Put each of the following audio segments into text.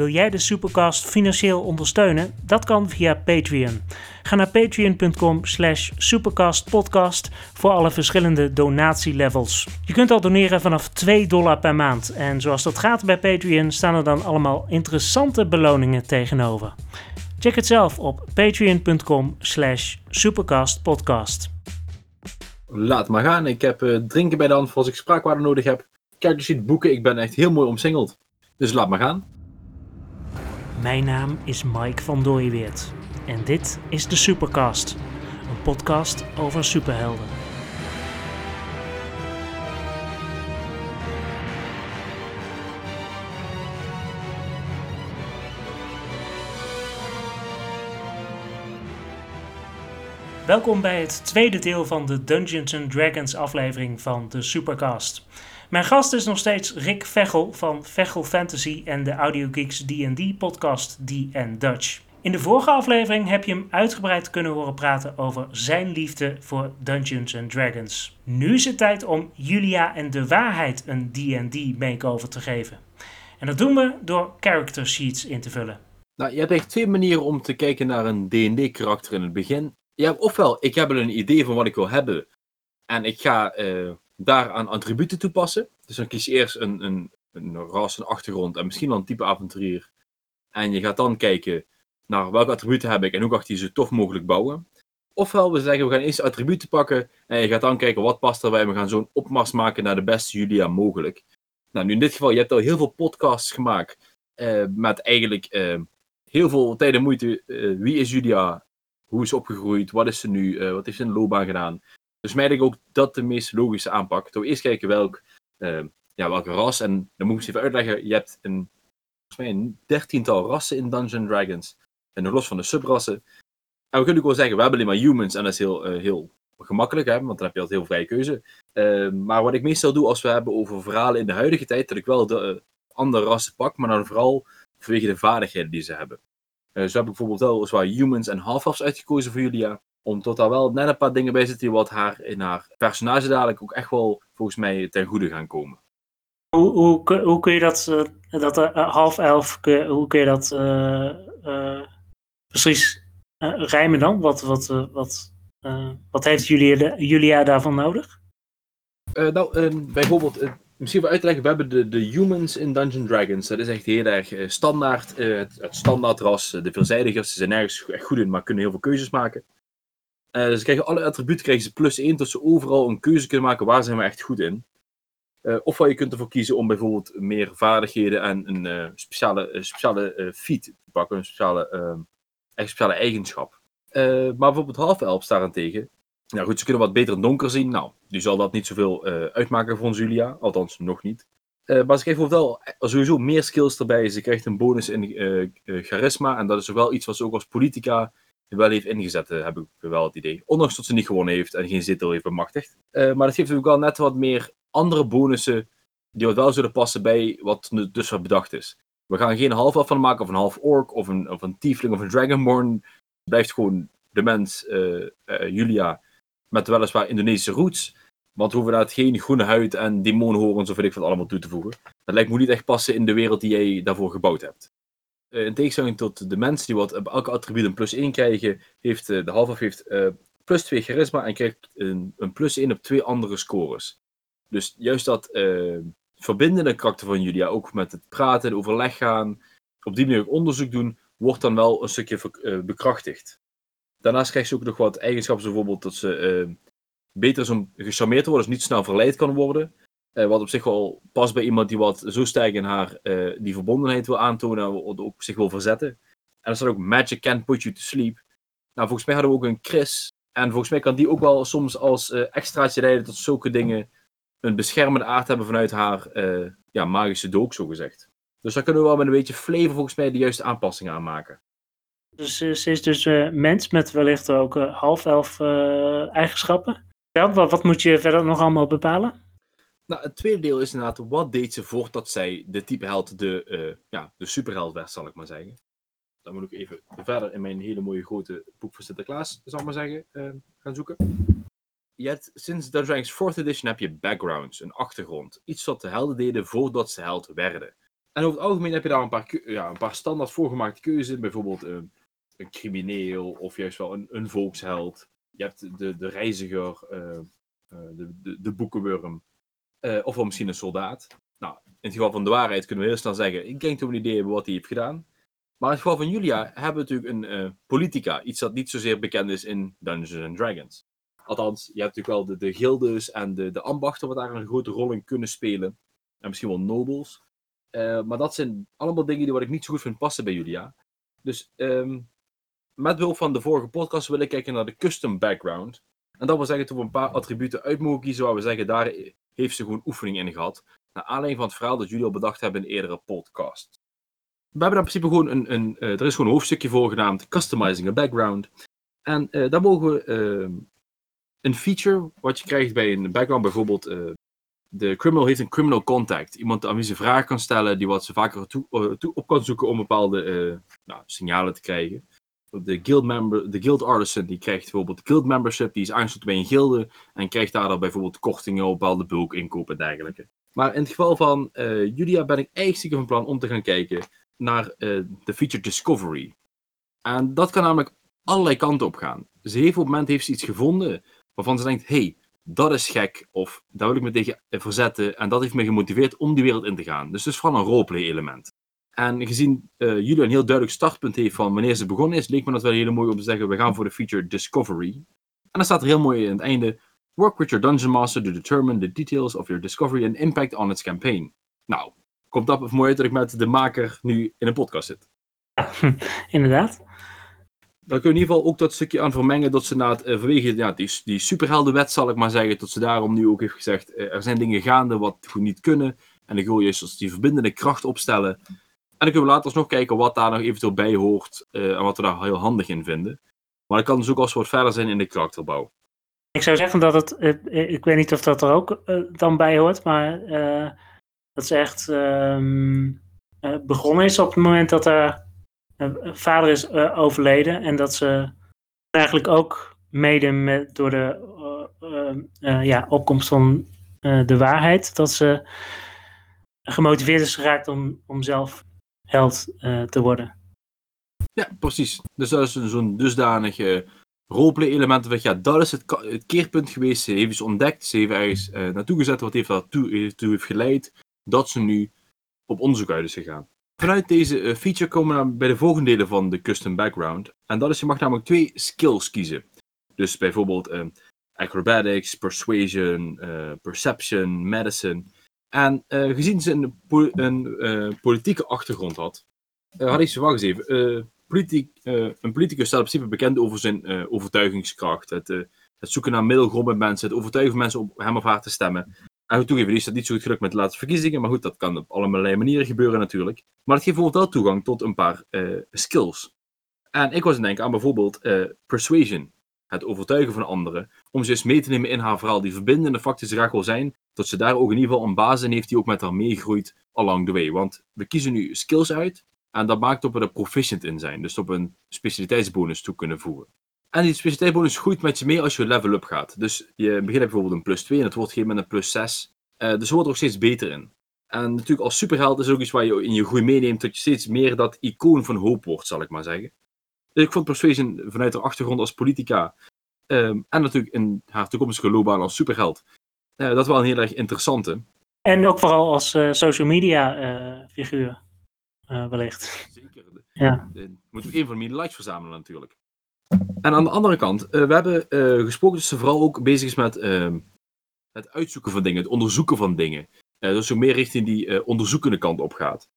Wil jij de Supercast financieel ondersteunen? Dat kan via Patreon. Ga naar patreon.com slash supercastpodcast voor alle verschillende donatielevels. Je kunt al doneren vanaf 2 dollar per maand. En zoals dat gaat bij Patreon staan er dan allemaal interessante beloningen tegenover. Check het zelf op patreon.com slash supercastpodcast. Laat maar gaan. Ik heb uh, drinken bij de hand voor als ik spraakwaarde nodig heb. Kijk sheet boeken. Ik ben echt heel mooi omsingeld. Dus laat maar gaan. Mijn naam is Mike van Dooyeweert. En dit is de Supercast. Een podcast over superhelden. Welkom bij het tweede deel van de Dungeons and Dragons aflevering van de Supercast. Mijn gast is nog steeds Rick Vechel van Vechel Fantasy en de AudioGeeks D&D podcast D Dutch. In de vorige aflevering heb je hem uitgebreid kunnen horen praten over zijn liefde voor Dungeons and Dragons. Nu is het tijd om Julia en de waarheid een D&D makeover te geven. En dat doen we door character sheets in te vullen. Nou, je hebt echt twee manieren om te kijken naar een D&D karakter in het begin. Ja, ofwel, ik heb een idee van wat ik wil hebben. En ik ga uh, daaraan attributen toepassen. Dus dan kies je eerst een, een, een ras, een achtergrond en misschien wel een type avonturier. En je gaat dan kijken naar welke attributen heb ik en hoe kan ik die zo tof mogelijk bouwen. Ofwel, we zeggen we gaan eerst attributen pakken en je gaat dan kijken wat past erbij. We gaan zo'n opmars maken naar de beste Julia mogelijk. Nou, nu in dit geval, je hebt al heel veel podcasts gemaakt uh, met eigenlijk uh, heel veel tijd en moeite. Uh, wie is Julia? Hoe is ze opgegroeid? Wat is ze nu? wat heeft ze in de loopbaan gedaan? Dus mij denk ik ook dat de meest logische aanpak. Door eerst kijken welk, uh, ja, welke ras. En dan moet ik eens even uitleggen. Je hebt een, volgens mij dertiental rassen in Dungeons Dragons. En nog los van de subrassen. En we kunnen ook wel zeggen, we hebben alleen maar humans. En dat is heel, uh, heel gemakkelijk, hè, want dan heb je altijd heel vrije keuze. Uh, maar wat ik meestal doe als we hebben over verhalen in de huidige tijd, dat ik wel de andere rassen pak, maar dan vooral vanwege de vaardigheden die ze hebben. zo heb ik bijvoorbeeld wel zwaar humans en half uitgekozen voor Julia omdat daar wel net een paar dingen bij zitten wat haar in haar personage dadelijk ook echt wel volgens mij ten goede gaan komen. Hoe, hoe, hoe kun je dat, dat uh, half elf, hoe kun je dat uh, precies rijmen dan? Wat, wat, wat, wat heeft Julia, Julia daarvan nodig? nou, bijvoorbeeld, misschien wel uit te leggen, we hebben de, de humans in Dungeons Dragons. Dat is echt heel erg standaard, het, het standaard ras. De veelzijdigers ze zijn nergens echt goed in, maar kunnen heel veel keuzes maken. Uh, dus krijgen alle attributen krijgen ze plus 1, tot ze overal een keuze kunnen maken waar zijn we echt goed in. Uh, of je kunt ervoor kiezen om bijvoorbeeld meer vaardigheden en een uh, speciale, speciale feat te pakken, een speciale, echt speciale eigenschap. maar bijvoorbeeld half-elf daarentegen, nou goed, ze kunnen wat beter donker zien. Nou, die zal dat niet zoveel uitmaken voor Julia, althans nog niet. maar ze krijgt wel sowieso meer skills erbij. Ze krijgt een bonus in charisma en dat is wel iets wat ze ook als politica wel heeft ingezet, eh, heb ik wel het idee. Ondanks dat ze niet gewonnen heeft en geen zetel heeft bemachtigd. Uh, maar dat geeft natuurlijk wel net wat meer andere bonussen die wat wel zullen passen bij wat dus wat bedacht is. We gaan geen half af van maken of een half orc of een, of een tiefling of een dragonborn. Blijft gewoon de mens, uh, Julia, met weliswaar Indonesische roots. Want we daar geen groene huid en demonenhorens of weet ik wat allemaal toe te voegen. Dat lijkt me niet echt passen in de wereld die jij daarvoor gebouwd hebt. Uh, in tegenstelling tot de mensen die wat op elke attribuut een plus 1 krijgen, heeft uh, de half heeft uh, plus 2 charisma en krijgt een, een, plus 1 op twee andere scores. Dus juist dat verbindende karakter van Julia, ook met het praten, overleg gaan, op die manier onderzoek doen, wordt dan wel een stukje bekrachtigd. Daarnaast krijgt ze ook nog wat eigenschappen, bijvoorbeeld dat ze beter is om gecharmeerd te worden, dus niet snel verleid kan worden. Uh, wat op zich wel past bij iemand die wat zo sterk in haar uh, die verbondenheid wil aantonen en ook zich wil verzetten. En er staat ook Magic Can't Put You to Sleep. Nou, volgens mij hadden we ook een Chris. En volgens mij kan die ook wel soms als uh, extraatje leiden tot zulke dingen een beschermende aard hebben vanuit haar ja, magische dook, zo gezegd. Dus daar kunnen we wel met een beetje flavor volgens mij de juiste aanpassingen aan maken. Dus ze is dus mens met wellicht ook half-elf eigenschappen. Ja, wat, wat moet je verder nog allemaal bepalen? Nou, het tweede deel is inderdaad, wat deed ze voordat zij de type held, de, uh, ja, de superheld werd, zal ik maar zeggen. Dan moet ik even verder in mijn hele mooie grote boek van Sinterklaas, zal ik maar zeggen, uh, gaan zoeken. Je hebt, sinds Dungeons 4th edition heb je backgrounds, een achtergrond. Iets wat de helden deden voordat ze held werden. En over het algemeen heb je daar een paar, ja, een paar standaard voorgemaakte keuzes in. Bijvoorbeeld uh, een crimineel of juist wel een, een volksheld. Je hebt de, de reiziger, de, de, de boekenworm. Of wel misschien een soldaat. Nou, in het geval van de waarheid kunnen we heel snel zeggen: ik denk dat we een idee hebben wat hij heeft gedaan. Maar in het geval van Julia hebben we natuurlijk een politica. Iets dat niet zozeer bekend is in Dungeons and Dragons. Althans, je hebt natuurlijk wel de, de gildes en de, de ambachten wat daar een grote rol in kunnen spelen. En misschien wel nobles. Uh, maar dat zijn allemaal dingen die wat ik niet zo goed vind passen bij Julia. Dus um, met behulp van de vorige podcast wil ik kijken naar de custom background. En dat wil zeggen dat we een paar attributen uit mogen kiezen waar we zeggen, daar heeft ze gewoon oefening in gehad. Naar aanleiding van het verhaal dat jullie al bedacht hebben in eerdere podcast. We hebben in principe gewoon een, een uh, er is gewoon een hoofdstukje voor genaamd Customizing a Background. En uh, daar mogen we uh, een feature wat je krijgt bij een background, bijvoorbeeld de criminal heeft een criminal contact. Iemand aan wie ze vragen kan stellen, die wat ze vaker toe, toe op kan zoeken om bepaalde nou, signalen te krijgen de guild, member, de guild artisan die krijgt bijvoorbeeld guild membership, die is aangesloten bij een gilde en krijgt daar dan bijvoorbeeld kortingen op bepaalde bulk inkopen en dergelijke. Maar in het geval van uh, Julia ben ik eigenlijk stiekem van plan om te gaan kijken naar uh, de feature Discovery. En dat kan namelijk allerlei kanten op gaan. Ze heeft op het moment iets gevonden waarvan ze denkt, hey, dat is gek, of daar wil ik me tegen verzetten, en dat heeft me gemotiveerd om die wereld in te gaan. Dus het is een roleplay element. En gezien uh, jullie een heel duidelijk startpunt heeft van wanneer ze begonnen is, leek me dat wel heel mooi om te zeggen, we gaan voor de feature Discovery. En dan staat er heel mooi in het einde, work with your dungeon master to determine the details of your discovery and impact on its campaign. Nou, komt dat mooi uit dat ik met de maker nu in een podcast zit. Inderdaad. Dan kun je in ieder geval ook dat stukje aan vermengen dat ze na het, uh, vanwege ja, die, die superheldenwet zal ik maar zeggen, dat ze daarom nu ook heeft gezegd, uh, er zijn dingen gaande wat goed niet kunnen. En dan wil je juist die verbindende kracht opstellen en dan kunnen we later nog kijken wat daar nog eventueel bij hoort uh, en wat we daar heel handig in vinden. Maar dat kan dus ook als wat verder zijn in de karakterbouw. Ik zou zeggen dat het, uh, ik weet niet of dat er ook dan bij hoort, maar dat ze echt um, begonnen is op het moment dat haar vader is overleden. En dat ze eigenlijk ook mede door de ja, opkomst van de waarheid, dat ze gemotiveerd is geraakt om, om zelf held uh, te worden. Ja, precies. Dus dat is zo'n dusdanige roleplay-element. Dat, ja, dat is het, keerpunt geweest. Ze heeft iets ontdekt. Ze heeft ergens uh, naartoe gezet. Wat heeft daartoe heeft geleid dat ze nu op onderzoek uit is gegaan. Vanuit deze feature komen we bij de volgende delen van de custom background. En dat is, je mag namelijk twee skills kiezen. Dus bijvoorbeeld acrobatics, persuasion, perception, medicine. En uh, gezien ze een, uh, politieke achtergrond had, uh, had ik ze wacht eens even. Een politicus staat in principe bekend over zijn overtuigingskracht. Het, het, zoeken naar middelgrond met mensen, het overtuigen mensen om hem of haar te stemmen. En goed toegeven, die is dat niet zo goed gelukt met de laatste verkiezingen, maar goed, dat kan op allerlei manieren gebeuren natuurlijk. Maar het geeft bijvoorbeeld wel toegang tot een paar skills. En ik was aan denken aan bijvoorbeeld persuasion het overtuigen van anderen, om ze eens mee te nemen in haar verhaal. Die verbindende factor ze graag zijn, dat ze daar ook in ieder geval een basis in heeft die ook met haar meegroeit along the way. Want we kiezen nu skills uit, en dat maakt dat we er proficient in zijn. Dus op een specialiteitsbonus toe kunnen voegen. En die specialiteitsbonus groeit met je mee als je level up gaat. Dus je begint bijvoorbeeld een plus 2 en het wordt geen met een plus 6. Uh, dus je wordt er ook steeds beter in. En natuurlijk als superheld is ook iets waar je in je groei meeneemt, dat je steeds meer dat icoon van hoop wordt, zal ik maar zeggen. Ik vond Persuasion vanuit haar achtergrond als politica um, en natuurlijk in haar toekomstige loopbaan als superheld, uh, dat wel een heel erg interessante. En ook vooral als uh, social media uh, figuur, wellicht. Zeker. Ja. Moeten we een van de likes verzamelen natuurlijk. En aan de andere kant, we hebben gesproken dat ze vooral ook bezig is met ehm, het uitzoeken van dingen, het onderzoeken van dingen. dus zo meer richting die onderzoekende kant op gaat.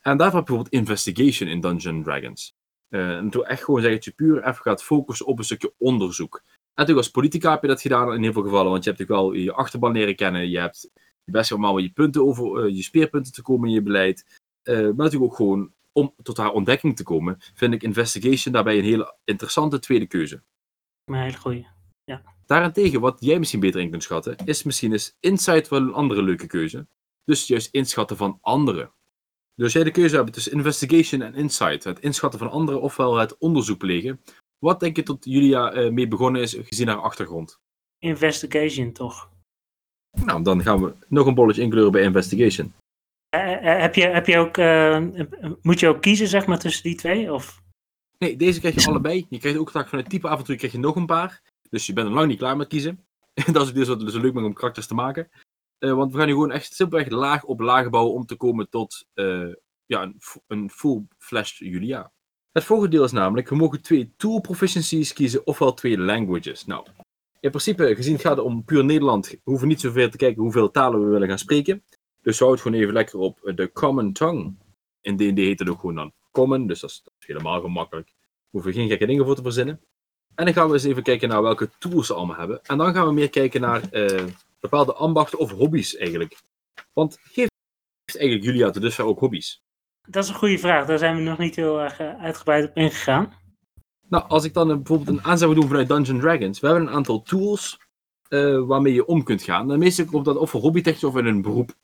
En daarvoor heb je bijvoorbeeld Investigation in Dungeons Dragons. En toen echt gewoon zeggen dat je puur even gaat focussen op een stukje onderzoek. Natuurlijk als politica heb je dat gedaan in heel veel gevallen, want je hebt natuurlijk wel je achterban leren kennen, je hebt best wel je punten over, uh, je speerpunten te komen in je beleid. Uh, maar natuurlijk ook gewoon om tot haar ontdekking te komen, vind ik investigation daarbij een hele interessante tweede keuze. Een hele goeie, ja. Daarentegen, wat jij misschien beter in kunt schatten, is misschien eens insight wel een andere leuke keuze. Dus juist inschatten van anderen. Dus jij de keuze hebt tussen investigation en insight, het inschatten van anderen ofwel het onderzoek plegen. Wat denk je tot Julia uh, mee begonnen is, gezien haar achtergrond? Investigation, toch? Nou, dan gaan we nog een bolletje inkleuren bij investigation. heb, je, heb je ook, moet je ook kiezen zeg maar tussen die twee? Of? Nee, deze krijg je allebei. Je krijgt ook van het type avontuur krijg je nog een paar. Dus je bent er lang niet klaar met kiezen. dat is dus wat dus leuk maakt om karakters te maken. want we gaan nu gewoon echt simpelweg laag op laag bouwen om te komen tot ja, een, een full-fledged Julia. Het volgende deel is namelijk, we mogen twee tool proficiencies kiezen, ofwel twee languages. Nou, in principe, gezien het gaat om puur Nederland, we hoeven niet zoveel te kijken hoeveel talen we willen gaan spreken. Dus we houden gewoon even lekker op de common tongue. In D&D heet het ook gewoon dan common, dus dat is, helemaal gemakkelijk. We hoeven geen gekke dingen voor te verzinnen. En dan gaan we eens even kijken naar welke tools ze allemaal hebben. En dan gaan we meer kijken naar uh, bepaalde ambachten of hobby's eigenlijk. Want geeft eigenlijk Julia tot dusver ook hobby's? Dat is een goede vraag. Daar zijn we nog niet heel erg uh, uitgebreid op ingegaan. Nou, als ik dan bijvoorbeeld een aanzet doen vanuit Dungeons Dragons. We hebben een aantal tools uh, waarmee je om kunt gaan. En meestal komt dat of voor hobbytechnisch of in een beroep.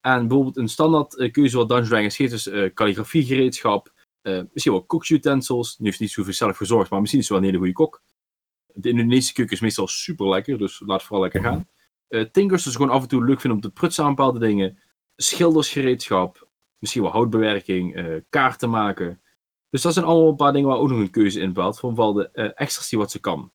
En bijvoorbeeld een standaard uh, keuze wat Dungeons Dragons geeft is uh, calligrafiegereedschap. misschien wel koksutensils. Nu heeft niet zoveel zelf gezorgd, maar misschien is het wel een hele goede kok. De Indonesische keuken is meestal super lekker, dus laat vooral lekker gaan. tinkers, dus gewoon af en toe leuk vinden om te prutsen aan bepaalde dingen. Schildersgereedschap. Misschien wel houtbewerking, kaarten maken. Dus dat zijn allemaal een paar dingen waar ook nog een keuze in valt. Van wel de uh, ecstasy wat ze kan.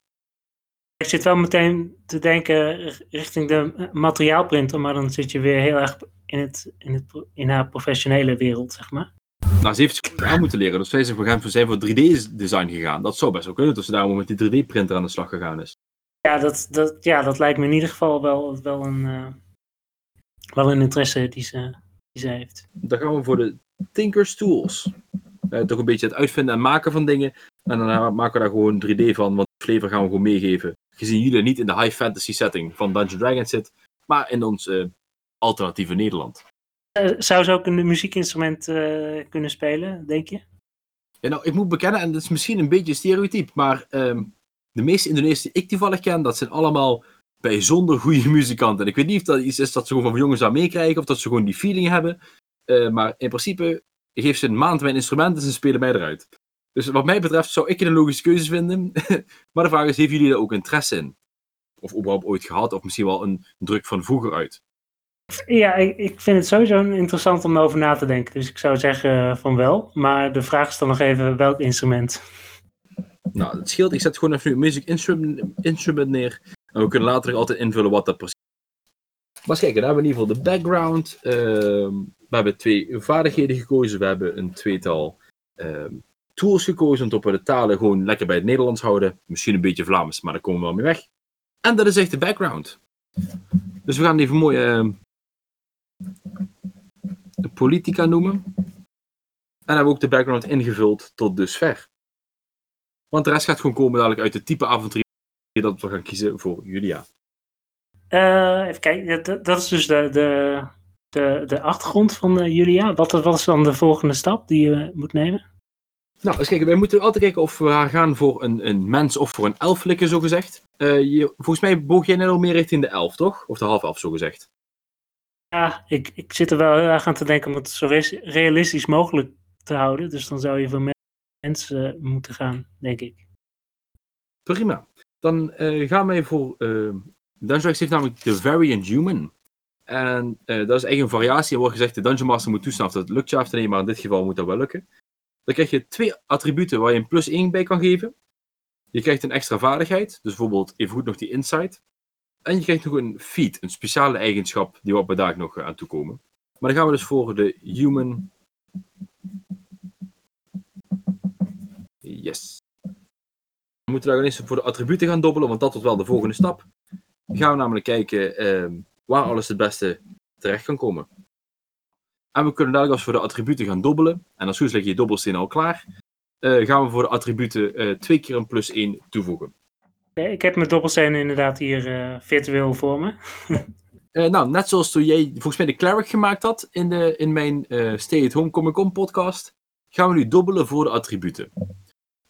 Ik zit wel meteen te denken richting de materiaalprinter, maar dan zit je weer heel erg in, het, in, het, in haar professionele wereld, zeg maar. Nou, ze heeft aan moeten leren. Dus wij zijn voor, zijn voor 3D-design gegaan. Dat zou best wel kunnen, dat ze daarom met die 3D-printer aan de slag gegaan is. Ja, dat, dat, ja, dat lijkt me in ieder geval wel, wel, een, uh, wel een interesse die ze, die ze heeft. Dan gaan we voor de Tinker's Tools. Uh, toch een beetje het uitvinden en maken van dingen. En dan maken we daar gewoon 3D van, want flavor gaan we gewoon meegeven. Gezien jullie niet in de high fantasy setting van Dungeons Dragons zit, maar in ons uh, alternatieve Nederland. Uh, zou ze ook een muziekinstrument kunnen spelen, denk je? Ja, nou, ik moet bekennen, en dat is misschien een beetje stereotyp, maar um, de meeste Indonesische die ik toevallig ken, dat zijn allemaal bijzonder goede muzikanten. En ik weet niet of dat iets is dat ze gewoon van jongens aan meekrijgen, of dat ze gewoon die feeling hebben. maar in principe geef ze een maand mijn instrumenten en ze spelen mij eruit. Dus wat mij betreft zou ik een logische keuze vinden. maar de vraag is, hebben jullie daar ook interesse in? Of überhaupt ooit gehad, of misschien wel een druk van vroeger uit? Ja, ik, ik vind het sowieso interessant om over na te denken. Dus ik zou zeggen van wel. Maar de vraag is dan nog even welk instrument. Nou, het scheelt. Ik zet gewoon even een music instrument, neer. En we kunnen later altijd invullen wat dat precies is. Maar kijk, dan hebben we in ieder geval de background. Uh, we hebben twee vaardigheden gekozen. We hebben een tweetal ehm, tools gekozen. Om we de talen gewoon lekker bij het Nederlands houden. Misschien een beetje Vlaams, maar daar komen we wel mee weg. En dat is echt de background. Dus we gaan even mooi uh, de politica noemen. En hebben we ook de background ingevuld tot dusver. Want de rest gaat gewoon komen dadelijk uit het type avontuur dat we gaan kiezen voor Julia. Uh, even kijken, dat, dat, is dus de, de, de, de achtergrond van uh, Julia? Wat, wat is dan de volgende stap die je moet nemen? Nou, eens kijken. Wij moeten altijd kijken of we gaan voor een, een mens of voor een elflikker, zo gezegd. Uh, je, volgens mij boog jij net al meer richting de elf, toch? Of de half elf, zo gezegd. Ja, ik, ik zit er wel heel erg aan te denken om het zo realistisch mogelijk te houden. Dus dan zou je voor mensen moeten gaan, denk ik. Prima. Dan uh, gaan wij voor... Uh, Dungeon heeft namelijk The Variant Human. En uh, dat is eigenlijk een variatie. Er wordt gezegd, de Dungeon Master moet toestaan of dat lukt je af te nemen, maar in dit geval moet dat wel lukken. Dan krijg je twee attributen waar je een plus 1 bij kan geven. Je krijgt een extra vaardigheid, dus bijvoorbeeld even goed nog die insight. En je krijgt nog een feat, een speciale eigenschap die we op daar nog aan toekomen. Maar dan gaan we dus voor de human. Yes. We moeten daar eens voor de attributen gaan dobbelen, want dat wordt wel de volgende stap. Dan gaan we namelijk kijken ehm, waar alles het beste terecht kan komen. En we kunnen dadelijk als we de attributen gaan dobbelen, en als goed leg je je dobbelsteen al klaar, uh, gaan we voor de attributen uh, twee keer een plus 1 toevoegen. ik heb mijn dobbelsteen inderdaad hier uh, virtueel voor me. nou, net zoals toen jij volgens mij de cleric gemaakt had in, de, in mijn Stay at Home Comic Con podcast, gaan we nu dobbelen voor de attributen.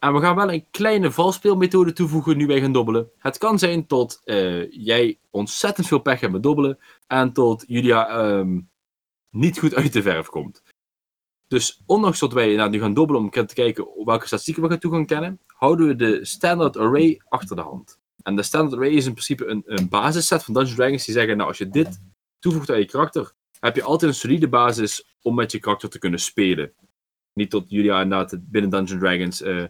En we gaan wel een kleine valspeelmethode toevoegen nu wij gaan dobbelen. Het kan zijn tot jij ontzettend veel pech hebt met dobbelen en tot Julia um, niet goed uit de verf komt. Dus ondanks dat wij nou, nu gaan dobbelen om te kijken welke statistieken we gaan toe gaan kennen, houden we de standard array achter de hand. En de standard array is in principe een, een basisset van Dungeons Dragons die zeggen, nou als je dit toevoegt aan je karakter, heb je altijd een solide basis om met je karakter te kunnen spelen. Niet tot Julia inderdaad binnen Dungeons Dragons, uh,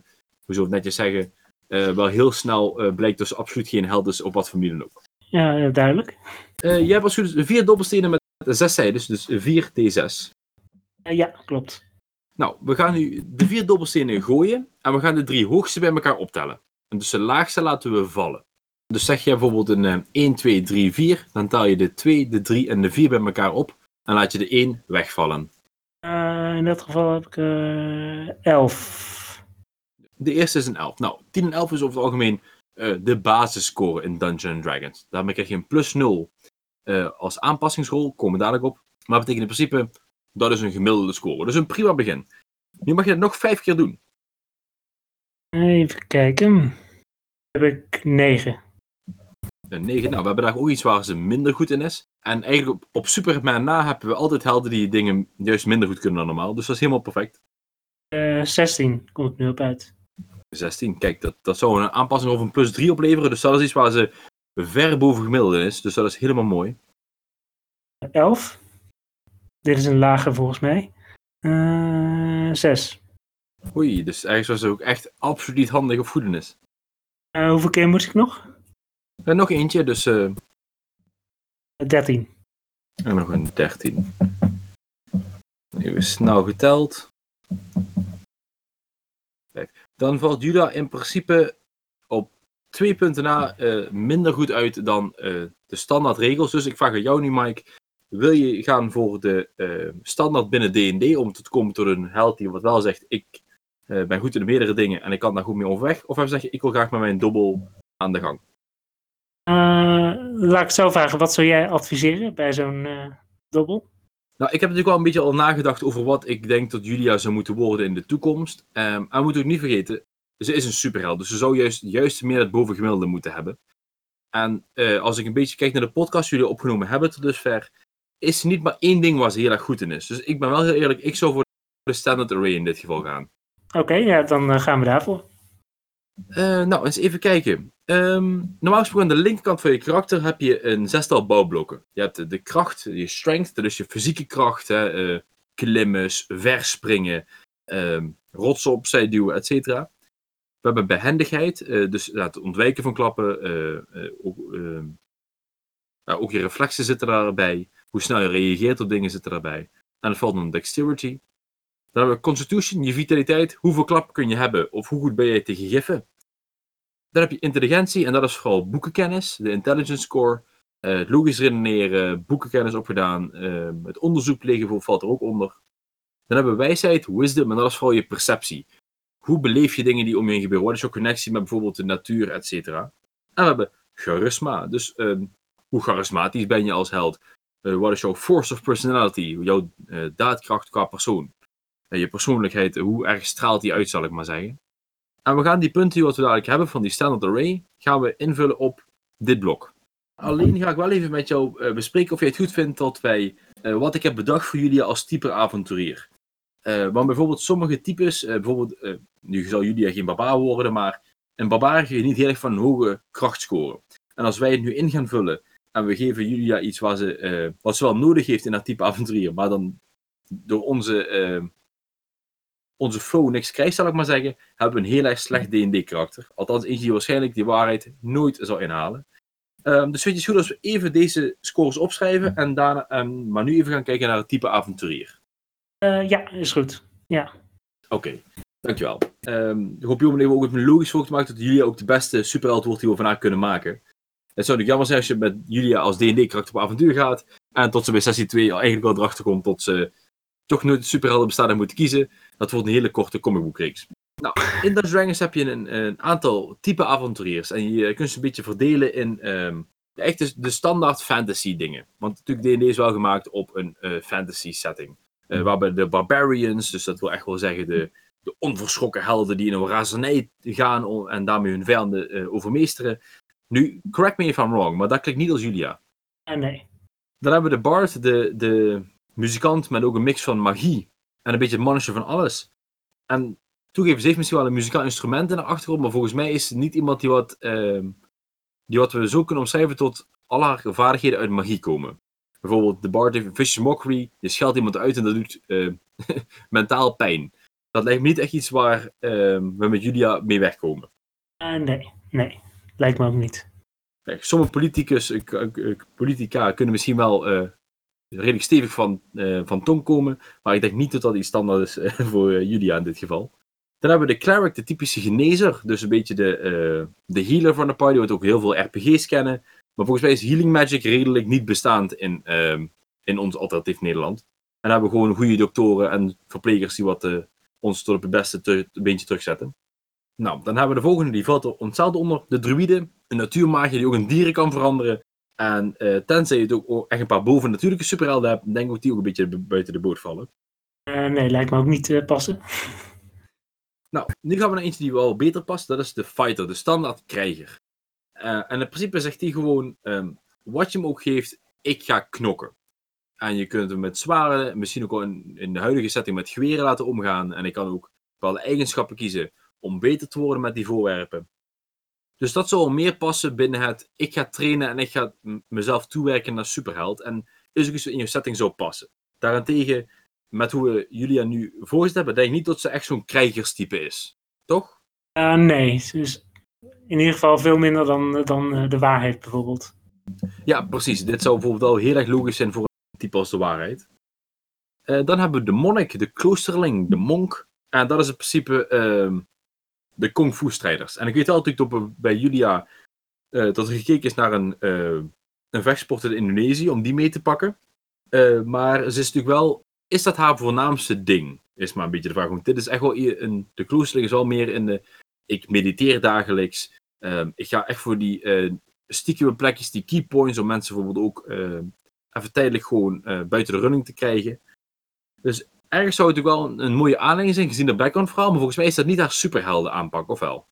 hoe zou het netjes zeggen, uh, wel heel snel uh, blijkt dus absoluut geen held is op wat voor manier dan ook. Ja, duidelijk. je hebt als goed vier dobbelstenen met zes zijdes, dus 4 D6. ja, klopt. Nou, we gaan nu de vier dobbelstenen gooien en we gaan de drie hoogste bij elkaar optellen. En dus de laagste laten we vallen. Dus zeg je bijvoorbeeld een 1, 2, 3, 4, dan tel je de 2, de 3 en de 4 bij elkaar op en laat je de 1 wegvallen. Uh, in dat geval heb ik uh, 11. De eerste is een 11. Nou, 10 en 11 is over het algemeen uh, de basisscore in Dungeons Dragons. Daarmee krijg je een plus 0 uh, als aanpassingsrol, komen we dadelijk op. Maar dat betekent in principe, dat is een gemiddelde score. Dus een prima begin. Nu mag je het nog 5 keer doen. Even kijken. heb ik 9. Een 9. Nou, we hebben daar ook iets waar ze minder goed in is. En eigenlijk op, op Superman na hebben we altijd helden die dingen juist minder goed kunnen dan normaal. Dus dat is helemaal perfect. Uh, 16 komt nu op uit. 16, kijk, dat, dat zou een aanpassing over een plus 3 opleveren. Dus dat is iets waar ze ver boven gemiddelde is. Dus dat is helemaal mooi. 11. Dit is een lager volgens mij. Uh, 6. Oei, dus eigenlijk was het ook echt absoluut handig of goed is. Uh, hoeveel keer moet ik nog? En nog eentje, dus. Uh... 13. En nog een 13. Even snel geteld. Kijk. Dan valt Juda in principe op twee punten na uh, minder goed uit dan uh, de standaard regels. Dus ik vraag aan jou nu, Mike. Wil je gaan voor de uh, standaard binnen D&D om te komen tot een held die wat wel zegt, ik ben goed in meerdere dingen en ik kan daar goed mee overweg? Of zeg je, ik wil graag met mijn dobbel aan de gang? laat ik zo vragen, wat zou jij adviseren bij zo'n dobbel? Nou, ik heb natuurlijk wel een beetje al nagedacht over wat ik denk dat Julia zou moeten worden in de toekomst. Um, en we moeten ook niet vergeten, ze is een superheld. Dus ze zou juist, juist meer het bovengemiddelde moeten hebben. En uh, als ik een beetje kijk naar de podcast die jullie opgenomen hebben tot dusver, is er niet maar één ding waar ze heel erg goed in is. Dus ik ben wel heel eerlijk, ik zou voor de standard array in dit geval gaan. Oké, okay, ja, dan uh, gaan we daarvoor. Uh, nou, eens even kijken. Um, normaal gesproken aan de linkerkant van je karakter heb je een zestal bouwblokken. Je hebt de kracht, je strength, dat is je fysieke kracht, hè, uh, klimmen, verspringen, um, rotsen opzij duwen, etc. We hebben behendigheid, uh, dus het ontwijken van klappen, ook, uh, ook, je reflexen zitten daarbij, hoe snel je reageert op dingen zitten daarbij. En dat valt dan dexterity. Dan hebben we constitution, je vitaliteit, hoeveel klappen kun je hebben of hoe goed ben je tegen giffen. Dan heb je intelligentie en dat is vooral boekenkennis, de intelligence score, uh, logisch redeneren, boekenkennis opgedaan, uh, het onderzoek plegen valt er ook onder. Dan hebben we wijsheid, wisdom en dat is vooral je perceptie. Hoe beleef je dingen die om je heen gebeuren? Wat is jouw connectie met bijvoorbeeld de natuur, et cetera? En we hebben charisma, dus uh, hoe charismatisch ben je als held? Uh, wat is jouw force of personality, jouw daadkracht qua persoon? je persoonlijkheid, hoe erg straalt die uit, zal ik maar zeggen. En we gaan die punten die we dadelijk hebben van die standard array, gaan we invullen op dit blok. Alleen ga ik wel even met jou uh, bespreken of jij het goed vindt dat wij uh, wat ik heb bedacht voor jullie als type avonturier. Uh, want bijvoorbeeld sommige types, bijvoorbeeld, nu zal Julia geen barbaar worden, maar een barbaar je niet heel erg van een hoge kracht scoren. En als wij het nu in gaan vullen en we geven Julia iets wat ze, wat ze wel nodig heeft in haar type avonturier, maar dan door onze onze flow niks krijgt, zal ik maar zeggen, hebben we een heel erg slecht D&D-karakter. Althans, eentje die waarschijnlijk die waarheid nooit zal inhalen. Um, dus weet je, goed als we even deze scores opschrijven en daarna, um, maar nu even gaan kijken naar het type avonturier. Uh, ja, is goed. Ja. Oké, okay. dankjewel. Um, ik hoop jullie ook het logisch voor te maken dat jullie ook de beste superheld wordt die we vandaag kunnen maken. Het zou natuurlijk jammer zijn als je met Julia als D&D-karakter op avontuur gaat en tot ze bij sessie 2 eigenlijk wel erachter komt dat ze toch nooit superhelden bestaan en moeten kiezen. Dat wordt een hele korte comicboekreeks. Nou, in Dungeons Dragons heb je een, een, aantal type avonturiers. En je kunt ze een beetje verdelen in um, echt de, de, standaard fantasy dingen. Want natuurlijk D&D is wel gemaakt op een uh, fantasy setting. Uh, waarbij de barbarians, dus dat wil echt wel zeggen de, de onverschrokken helden die in een razernij gaan en daarmee hun vijanden uh, overmeesteren. Nu, correct me if I'm wrong, maar dat klinkt niet als Julia. nee. Dan hebben we de bard, de, de muzikant met ook een mix van magie en een beetje het mannetje van alles. En toegeven, ze heeft misschien wel een muzikaal instrument in de achtergrond, maar volgens mij is het niet iemand die wat, uh, die wat we zo kunnen omschrijven tot al haar vaardigheden uit magie komen. Bijvoorbeeld de Bard heeft Vicious Mockery, je scheldt iemand uit en dat doet uh, mentaal pijn. Dat lijkt me niet echt iets waar uh, we met Julia mee wegkomen. Uh, nee, nee, lijkt me ook niet. Kijk, sommige politicus, politica kunnen misschien wel redelijk stevig van, van tong komen, maar ik denk niet dat dat iets standaard is voor Julia in dit geval. Dan hebben we de cleric, de typische genezer. Dus een beetje de, de healer van de party, wat ook heel veel RPG's kennen. Maar volgens mij is healing magic redelijk niet bestaand in, uh, in ons alternatief Nederland. En dan hebben we gewoon goede doktoren en verplegers die wat, ons tot op het beste te, een beentje terugzetten. Nou, dan hebben we de volgende, die valt er ontzelfde onder. De druïde, een natuurmagie die ook in dieren kan veranderen. En uh, tenzij je het ook echt een paar bovennatuurlijke superhelden hebt, denk ik ook die ook een beetje buiten de boot vallen. nee, lijkt me ook niet passen. Nou, nu gaan we naar eentje die wel beter past. Dat is de fighter, de standaard krijger. En in principe zegt hij gewoon, um, wat je hem ook geeft, ik ga knokken. En je kunt hem met zwaarden, misschien ook al in, in, de huidige setting met geweren laten omgaan. En ik kan ook bepaalde eigenschappen kiezen om beter te worden met die voorwerpen. Dus dat zou meer passen binnen het, ik ga trainen en ik ga mezelf toewerken naar superheld. En is ook iets in je setting zou passen. Daarentegen met hoe we Julia nu voorgesteld hebben, denk ik niet dat ze echt zo'n krijgerstype is. Toch? Uh, nee, ze is in ieder geval veel minder dan, dan uh, de waarheid bijvoorbeeld. Ja, precies. Dit zou bijvoorbeeld al heel erg logisch zijn voor een type als de waarheid. Uh, dan hebben we de monnik, de kloosterling, de monk. En dat is in principe ehm, de kung fu strijders. En ik weet altijd op, bij Julia dat er gekeken is naar een, een vechtsport in Indonesië, om die mee te pakken. maar ze is natuurlijk wel is dat haar voornaamste ding? Is maar een beetje de vraag. Want dit is echt wel een, de kloosterling is al meer in de. Ik mediteer dagelijks. Uh, ik ga echt voor die uh, stiekem plekjes, die keypoints, om mensen bijvoorbeeld ook uh, even tijdelijk gewoon eh, buiten de running te krijgen. Dus ergens zou het wel een, een mooie aanleiding zijn, gezien de background verhaal. Maar volgens mij is dat niet haar superhelden aanpak, of wel?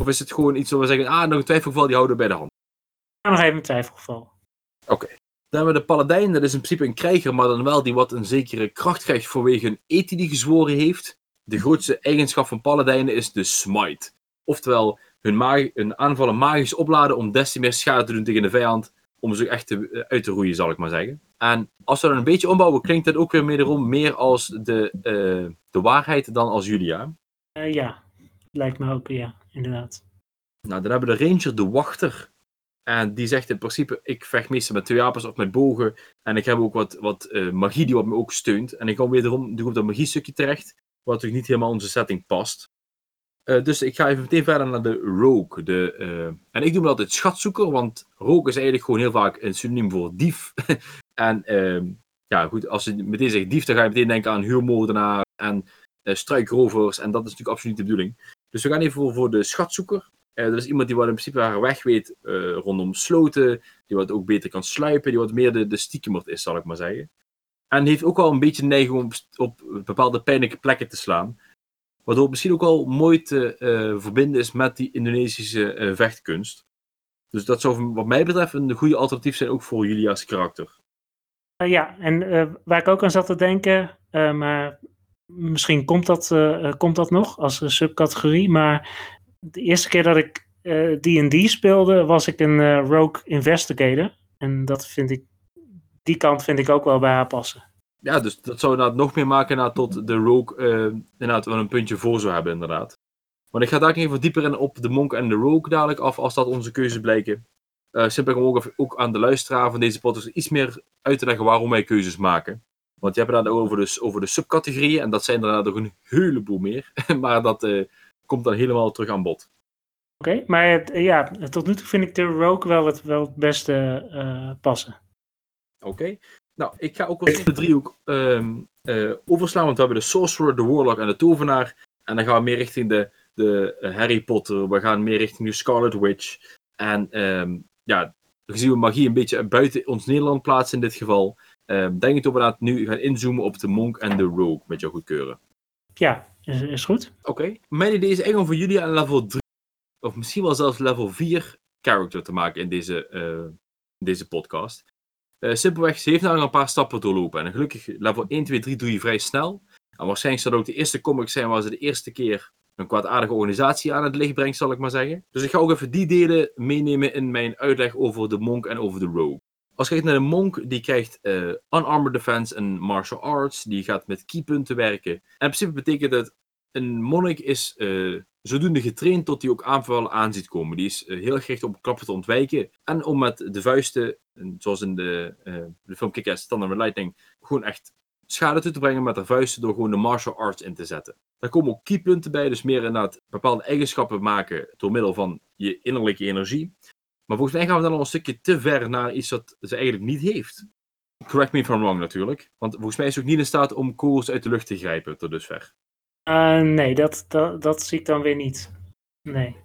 Of is het gewoon iets waar we zeggen, ah, nog een twijfelgeval, die houden we bij de hand? Ja, nog even een twijfelgeval. Oké. Dan hebben we de paladijn, dat is in principe een krijger, maar dan wel die wat een zekere kracht krijgt vanwege een etie die gezworen heeft. De grootste eigenschap van paladijnen is de smite. Oftewel, hun, hun aanvallen magisch opladen om des te meer schade te doen tegen de vijand, om ze echt te, eh, uit te roeien, zal ik maar zeggen. En als we dan een beetje ombouwen, klinkt dat ook weer wederom meer als de, uh, de waarheid dan als Julia. Uh, ja, lijkt me ook, ja, inderdaad. Nou, dan hebben we de ranger, de wachter. En die zegt in principe, ik vecht meestal met twee wapens of met bogen. En ik heb ook wat, wat uh, magie die wat me ook steunt. En ik kom wederom op dat magie stukje terecht. Wat natuurlijk niet helemaal onze setting past. Uh, dus ik ga even meteen verder naar de rogue. De, uh, en ik doe me altijd schatzoeker, want rogue is eigenlijk gewoon heel vaak een synoniem voor dief. en ehm, ja, goed, als je meteen zegt dief, dan ga je meteen denken aan huurmoordenaar en struikrovers. En dat is natuurlijk absoluut de bedoeling. Dus we gaan even voor, voor de schatzoeker. Dat is iemand die wat in principe haar weg weet rondom sloten, die wat ook beter kan sluipen, die wat meer de, de is, zal ik maar zeggen. En heeft ook al een beetje neiging om op bepaalde pijnlijke plekken te slaan. Waardoor het misschien ook wel mooi te uh, verbinden is met die Indonesische vechtkunst. Dus dat zou wat mij betreft een goede alternatief zijn ook voor Julia's karakter. ja, en waar ik ook aan zat te denken, maar misschien komt dat, komt dat nog als subcategorie, maar de eerste keer dat ik D&D uh, speelde, was ik een uh, Rogue Investigator. En dat vind ik, die kant vind ik ook wel bij haar passen. Ja, dus dat zou inderdaad nog meer maken naar tot de Rogue uh, inderdaad wel een puntje voor zou hebben, inderdaad. Maar ik ga daar even dieper in op de Monk en de Rogue dadelijk af, als dat onze keuzes blijken. Uh, simpel om ook, ook aan de luisteraar van deze podcast iets meer uit te leggen waarom wij keuzes maken. Want je hebt het dan over de, over de subcategorieën, en dat zijn er inderdaad nog een heleboel meer. maar dat uh, komt dan helemaal terug aan bod. Oké, okay, maar ja, tot nu toe vind ik de Rogue wel het, wel het beste uh, passen. Oké, okay. Nou, ik ga ook wel de driehoek um, uh, overslaan, want we hebben de Sorcerer, de Warlock en de Tovenaar. En dan gaan we meer richting de, de uh, Harry Potter, we gaan meer richting de Scarlet Witch. En um, ja, gezien we magie een beetje buiten ons Nederland plaatsen in dit geval, um, denk ik dat we inderdaad nu gaan inzoomen op de Monk en de Rogue, met jouw goedkeuren. Ja, is, is goed. Oké. Okay. Mijn idee is echt om voor jullie aan level 3, of misschien wel zelfs level 4 character te maken in deze, uh, in deze podcast. Uh, simpelweg, ze heeft nou een paar stappen doorlopen. En gelukkig, level 1, 2, 3 doe je vrij snel. En waarschijnlijk zal ook de eerste comic zijn waar ze de eerste keer een kwaadaardige organisatie aan het licht brengt, zal ik maar zeggen. Dus ik ga ook even die delen meenemen in mijn uitleg over de monk en over de rogue. Als je kijkt naar de monk, die krijgt uh, unarmored defense en martial arts. Die gaat met keypunten werken. En in principe betekent dat een monnik is uh, zodoende getraind tot hij ook aanvallen aan ziet komen. Die is uh, heel gericht op klappen te ontwijken. En om met de vuisten, zoals in de, de film Kick-Ass Thunder Lightning, gewoon echt schade toe te brengen met de vuisten door gewoon de martial arts in te zetten. Daar komen ook keypunten bij, dus meer inderdaad bepaalde eigenschappen maken door middel van je innerlijke energie. Maar volgens mij gaan we dan al een stukje te ver naar iets wat ze eigenlijk niet heeft. Correct me if I'm wrong natuurlijk. Want volgens mij is ze ook niet in staat om kogels uit de lucht te grijpen tot dusver. Uh, nee, dat, dat, dat zie ik dan weer niet. Nee.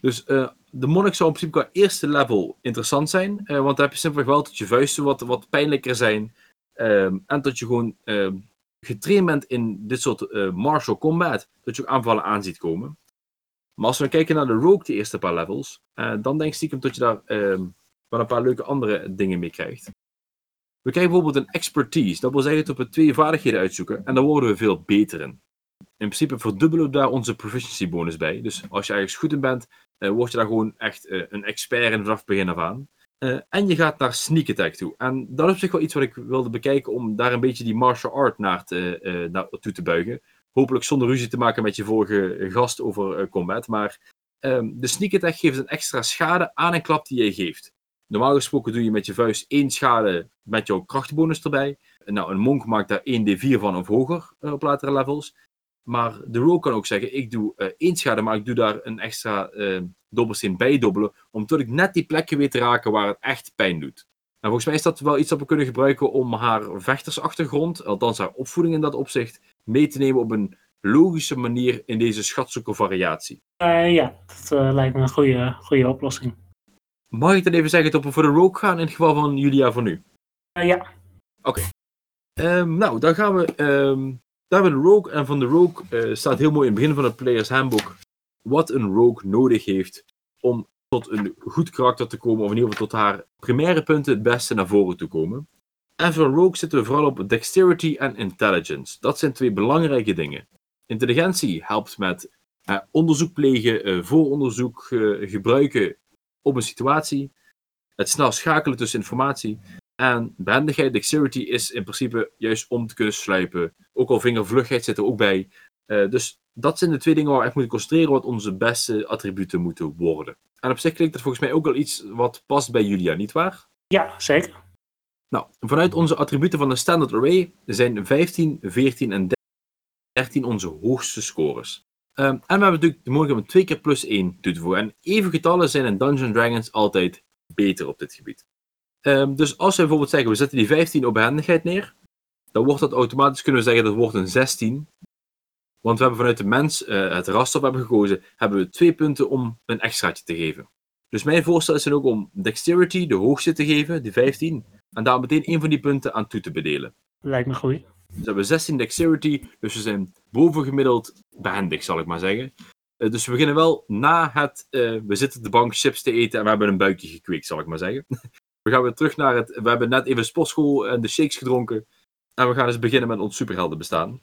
Dus uh, de monnik zou in principe qua eerste level interessant zijn. Uh, want dan heb je simpelweg wel dat je vuisten wat, wat pijnlijker zijn. Um, en dat je gewoon ehm, getraind bent in dit soort martial combat. Dat je ook aanvallen aan ziet komen. Maar als we kijken naar de Rogue, de eerste paar levels, dan denk ik stiekem dat je daar uh, wel een paar leuke andere dingen mee krijgt. We krijgen bijvoorbeeld een expertise. Dat wil zeggen dat we twee vaardigheden uitzoeken en daar worden we veel beter in. In principe verdubbelen we daar onze proficiency bonus bij. Dus als je ergens goed in bent, uh, word je daar gewoon echt uh, een expert in vanaf het begin af aan. Uh, en je gaat naar sneak attack toe. En dat is op zich wel iets wat ik wilde bekijken om daar een beetje die martial art naar te, naar, toe te buigen. Hopelijk zonder ruzie te maken met je vorige gast over combat. Maar um, de sneak attack geeft een extra schade aan een klap die je geeft. Normaal gesproken doe je met je vuist één schade met jouw krachtbonus erbij. Nou, een monk maakt daar 1d4 van of hoger op latere levels. Maar de rogue kan ook zeggen, ik doe uh, één schade, maar ik doe daar een extra uh, dobbelsteen bij dobbelen. Omdat ik net die plekje weet te raken waar het echt pijn doet. En volgens mij is dat wel iets dat we kunnen gebruiken om haar vechtersachtergrond, althans haar opvoeding in dat opzicht, mee te nemen op een logische manier in deze schatzoekervariatie. Uh, ja, dat uh, lijkt me een goede, goede oplossing. Mag ik dan even zeggen dat we voor de Rogue gaan in het geval van Julia voor nu? Uh, ja. Oké. Okay. Um, nou, dan gaan we. Um, daar hebben we Rogue. En van de Rogue staat heel mooi in het begin van het Players Handbook wat een Rogue nodig heeft om tot een goed karakter te komen, of in ieder geval tot haar primaire punten het beste naar voren te komen. En voor Rogue zitten we vooral op dexterity en intelligence. Dat zijn twee belangrijke dingen. Intelligentie helpt met eh, onderzoek plegen, eh, vooronderzoek eh, gebruiken op een situatie. Het snel schakelen tussen informatie. En behendigheid, dexterity, is in principe juist om te kunnen sluipen. Ook al vingervlugheid zit er ook bij. Uh, dus dat zijn de twee dingen waar we echt moeten concentreren wat onze beste attributen moeten worden. En op zich klinkt dat volgens mij ook wel iets wat past bij Julia, nietwaar? Ja, zeker. Nou, vanuit onze attributen van de standard array zijn 15, 14 en 13 onze hoogste scores. Um, en we hebben natuurlijk de mogelijkheid om twee keer plus 1 toe te voegen. En even getallen zijn in Dungeons Dragons altijd beter op dit gebied. Um, dus als we bijvoorbeeld zeggen, we zetten die 15 op behendigheid neer, dan wordt dat automatisch, kunnen we zeggen, dat wordt een 16. Want we hebben vanuit de mens, uh, het raster hebben gekozen, hebben we twee punten om een extraatje te geven. Dus mijn voorstel is dan ook om dexterity de hoogste te geven, die 15, en daar meteen één van die punten aan toe te bedelen. Lijkt me goed. Dus we hebben 16 dexterity, dus we zijn bovengemiddeld behendig, zal ik maar zeggen. Uh, dus we beginnen wel na het, uh, we zitten op de bank chips te eten en we hebben een buikje gekweekt, zal ik maar zeggen. We gaan weer terug naar het, we hebben net even sportschool en de shakes gedronken. En we gaan dus beginnen met ons superhelden bestaan.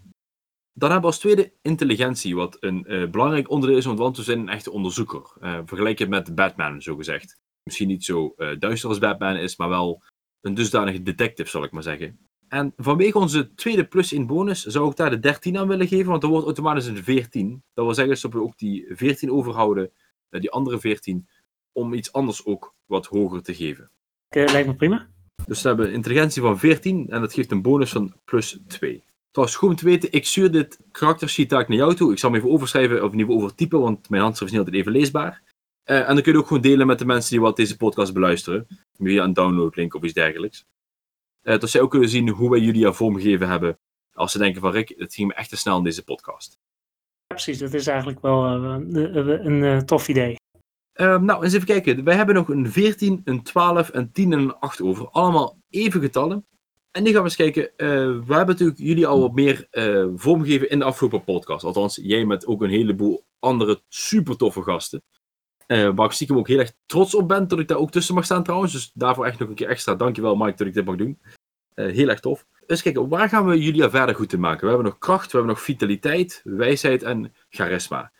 Dan hebben we als tweede intelligentie, wat een uh, belangrijk onderdeel is, want we zijn een echte onderzoeker. Uh, vergelijk met Batman, zo gezegd. Misschien niet zo uh, duister als Batman is, maar wel een dusdanige detective, zal ik maar zeggen. En vanwege onze tweede plus in bonus zou ik daar de 13 aan willen geven, want dan wordt automatisch een 14. Dat wil zeggen dat we ook die 14 overhouden, die andere 14, om iets anders ook wat hoger te geven. Lijkt me prima. Dus we hebben intelligentie van 14 en dat geeft een bonus van plus 2. Trouwens, goed om te weten, ik stuur dit karaktersheet naar jou toe. Ik zal hem even overschrijven, of in ieder geval overtypen, want mijn handschrift is niet altijd even leesbaar. Uh, en dan kun je ook gewoon delen met de mensen die wat deze podcast beluisteren. Via een downloadlink of iets dergelijks. Uh, dat zij ook kunnen zien hoe wij jullie er vormgegeven hebben. Als ze denken van Rick, het ging me echt te snel in deze podcast. Ja, precies, dat is eigenlijk wel uh, een, een tof idee. Nou, eens even kijken. Wij hebben nog een 14, een 12, een 10 en een 8 over. Allemaal even getallen. En nu gaan we eens kijken. Uh, we hebben natuurlijk jullie al wat meer uh, vormgegeven in de afgelopen podcast. Althans, jij met ook een heleboel andere super toffe gasten. Uh, waar ik stiekem ook heel erg trots op ben dat ik daar ook tussen mag staan trouwens. Dus daarvoor echt nog een keer extra dankjewel Mike dat ik dit mag doen. heel erg tof. Dus kijken, waar gaan we jullie verder goed in maken? We hebben nog kracht, we hebben nog vitaliteit, wijsheid en charisma.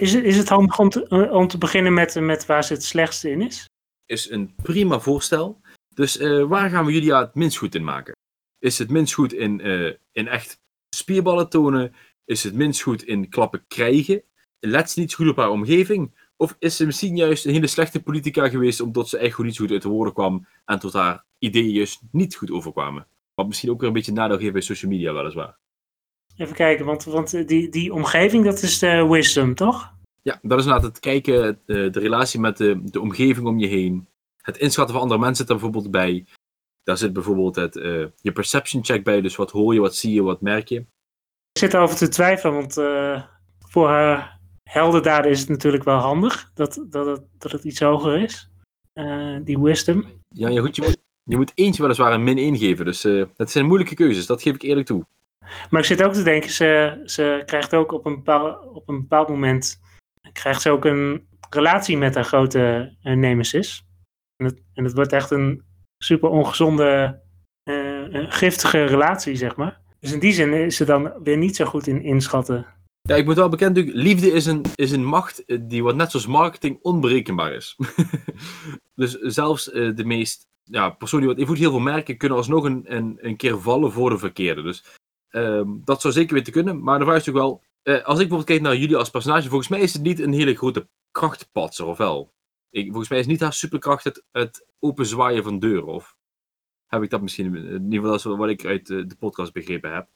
Is het, is het handig om te, om te beginnen met, met waar ze het slechtste in is? Is een prima voorstel. Dus uh, waar gaan we Julia het minst goed in maken? Is het minst goed in, uh, in echt spierballen tonen? Is het minst goed in klappen krijgen? Let ze niet goed op haar omgeving? Of is ze misschien juist een hele slechte politica geweest omdat ze echt goed niet goed uit de woorden kwam en tot haar ideeën juist niet goed overkwamen? Wat misschien ook weer een beetje nadeel geeft bij social media, weliswaar. Even kijken, want, want die, die omgeving, dat is de wisdom, toch? Ja, dat is inderdaad het kijken, de, de relatie met de, de omgeving om je heen. Het inschatten van andere mensen zit er bijvoorbeeld bij. Daar zit bijvoorbeeld het, uh, je perception check bij, dus wat hoor je, wat zie je, wat merk je. Ik zit erover te twijfelen, want uh, voor haar heldendaden is het natuurlijk wel handig dat, dat, het, dat het iets hoger is. Uh, die wisdom. Ja, ja goed, je moet, je moet eentje weliswaar een min 1 geven, dus dat zijn moeilijke keuzes, dat geef ik eerlijk toe. Maar ik zit ook te denken, ze, ze krijgt ook op een, bepaald, op een bepaald moment krijgt ze ook een relatie met haar grote uh, nemesis. En het, en het wordt echt een super ongezonde, uh, giftige relatie, zeg maar. Dus in die zin is ze dan weer niet zo goed in inschatten. Ja, ik moet wel bekend liefde is een, is een macht die wat net zoals marketing onberekenbaar is. dus zelfs de meest, ja, persoon die wat invloed heel veel merken, kunnen alsnog een, een, een keer vallen voor de verkeerde. Dus uh, dat zou zeker weer te kunnen. Maar de vraag is natuurlijk wel, uh, als ik bijvoorbeeld kijk naar jullie als personage, volgens mij is het niet een hele grote krachtpatser, of wel? Ik, volgens mij is niet haar superkracht het, het openzwaaien van deuren, of heb ik dat misschien, in ieder geval dat is wat ik uit de, de podcast begrepen heb.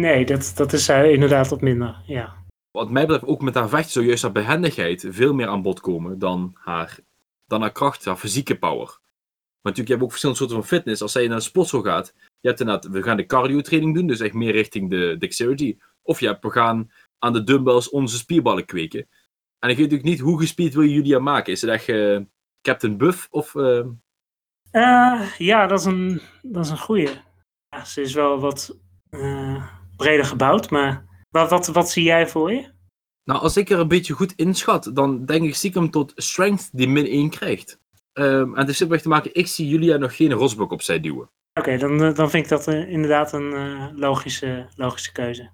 Nee, dat, dat is uh, inderdaad wat minder, ja. Wat mij betreft, ook met haar vechten zou juist haar behendigheid veel meer aan bod komen dan haar, dan haar kracht, haar fysieke power. Maar natuurlijk, je hebt ook verschillende soorten van fitness. Als zij naar een sportschool gaat, je hebt inderdaad, we gaan de cardio training doen, dus echt meer richting de dexterity. Of je hebt, we gaan aan de dumbbells onze spierballen kweken. En ik weet natuurlijk niet, hoe gespierd wil je Julia maken? Is het echt uh, Captain Buff of... Uh... Uh, ja, dat is een, dat is een goeie. Ja, ze is wel wat breder gebouwd, maar wat, wat, wat zie jij voor je? Nou, als ik er een beetje goed inschat, dan denk ik stiekem tot strength die min 1 krijgt. Um, en het is simpelweg te maken, ik zie Julia nog geen rosblok opzij duwen. Oké, dan, dan vind ik dat inderdaad een logische, logische keuze.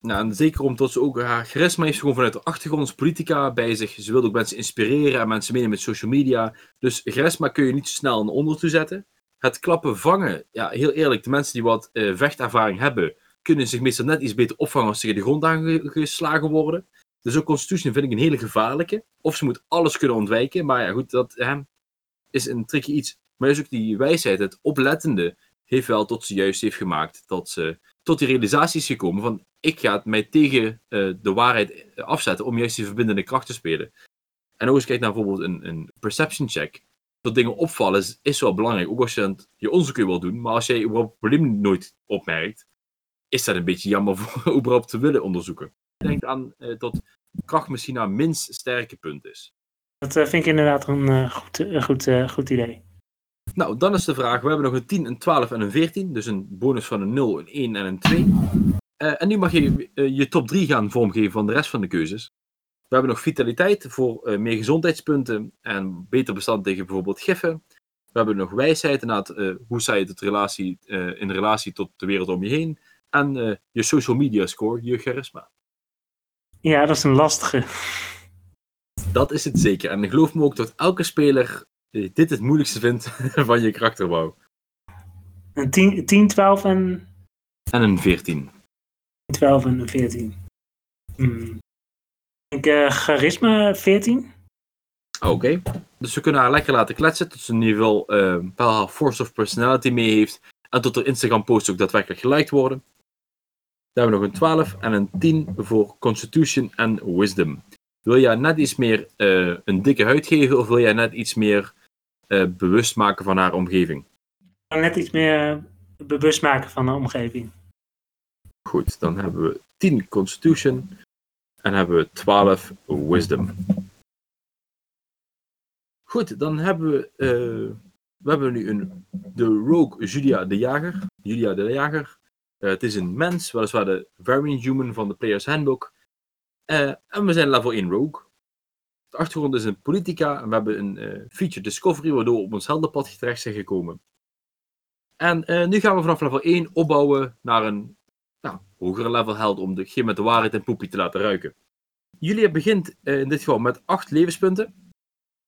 Nou, en zeker omdat ze ook haar charisma heeft gewoon vanuit de achtergrond politica bij zich. Ze wil ook mensen inspireren en mensen meenemen met social media. Dus charisma kun je niet zo snel onder toe zetten. Het klappen vangen, ja, heel eerlijk, de mensen die wat uh, vechtervaring hebben, kunnen zich meestal net iets beter opvangen als ze tegen de grond aangeslagen worden. Dus ook Constitution vind ik een hele gevaarlijke. Of ze moet alles kunnen ontwijken, maar ja, goed, dat is een tricky iets. Maar is ook die wijsheid, het oplettende, heeft wel tot ze juist heeft gemaakt dat ze tot die realisatie is gekomen van ik ga het mij tegen uh, de waarheid afzetten om juist die verbindende kracht te spelen. En ook eens kijken naar bijvoorbeeld een, een perception check. Dat dingen opvallen is, is wel belangrijk. Ook als je het, je onderzoek wil doen, maar als jij überhaupt probleem nooit opmerkt, is dat een beetje jammer voor überhaupt te willen onderzoeken. Denk aan uh, dat kracht misschien haar minst sterke punt is. Dat vind ik inderdaad een goed, goed, goed idee. Nou, dan is de vraag, we hebben nog een 10, een 12 en een 14. Dus een bonus van een 0, een 1 en een 2. Uh, en nu mag je uh, je top 3 gaan vormgeven van de rest van de keuzes. We hebben nog vitaliteit voor uh, meer gezondheidspunten en beter bestand tegen bijvoorbeeld giffen. We hebben nog wijsheid, inderdaad, hoe sta je het relatie, in relatie tot de wereld om je heen. En je social media score, je charisma. Ja, dat is een lastige. Dat is het zeker. En geloof me ook dat elke speler dit het moeilijkste vindt van je karakterbouw. Een 10, 10 12 en... En een 14. 12 en een 14. Hmm. Ik uh, charisma 14. Oké. Okay. Dus we kunnen haar lekker laten kletsen tot ze in ieder geval uh, wel haar force of personality mee heeft. En tot haar Instagram posts ook daadwerkelijk geliked worden. Dan hebben we nog een 12 en een 10 voor Constitution en Wisdom. Wil jij net iets meer uh, een dikke huid geven of wil jij net iets meer uh, bewust maken van haar omgeving? Net iets meer bewust maken van de omgeving. Goed, dan hebben we 10 Constitution en hebben we 12 Wisdom. Goed, dan hebben we, uh, we hebben nu een, de Rogue Julia de Jager. Julia de Jager. Uh, het is een mens, weliswaar de Variant Human van de Player's Handbook. En we zijn level 1 Rogue. De achtergrond is een politica en we hebben een uh, feature discovery waardoor we op ons heldenpad terecht zijn gekomen. En uh, nu gaan we vanaf level 1 opbouwen naar een nou, hogere level held om de met de waarheid en poepie te laten ruiken. Julia begint uh, in dit geval met 8 levenspunten.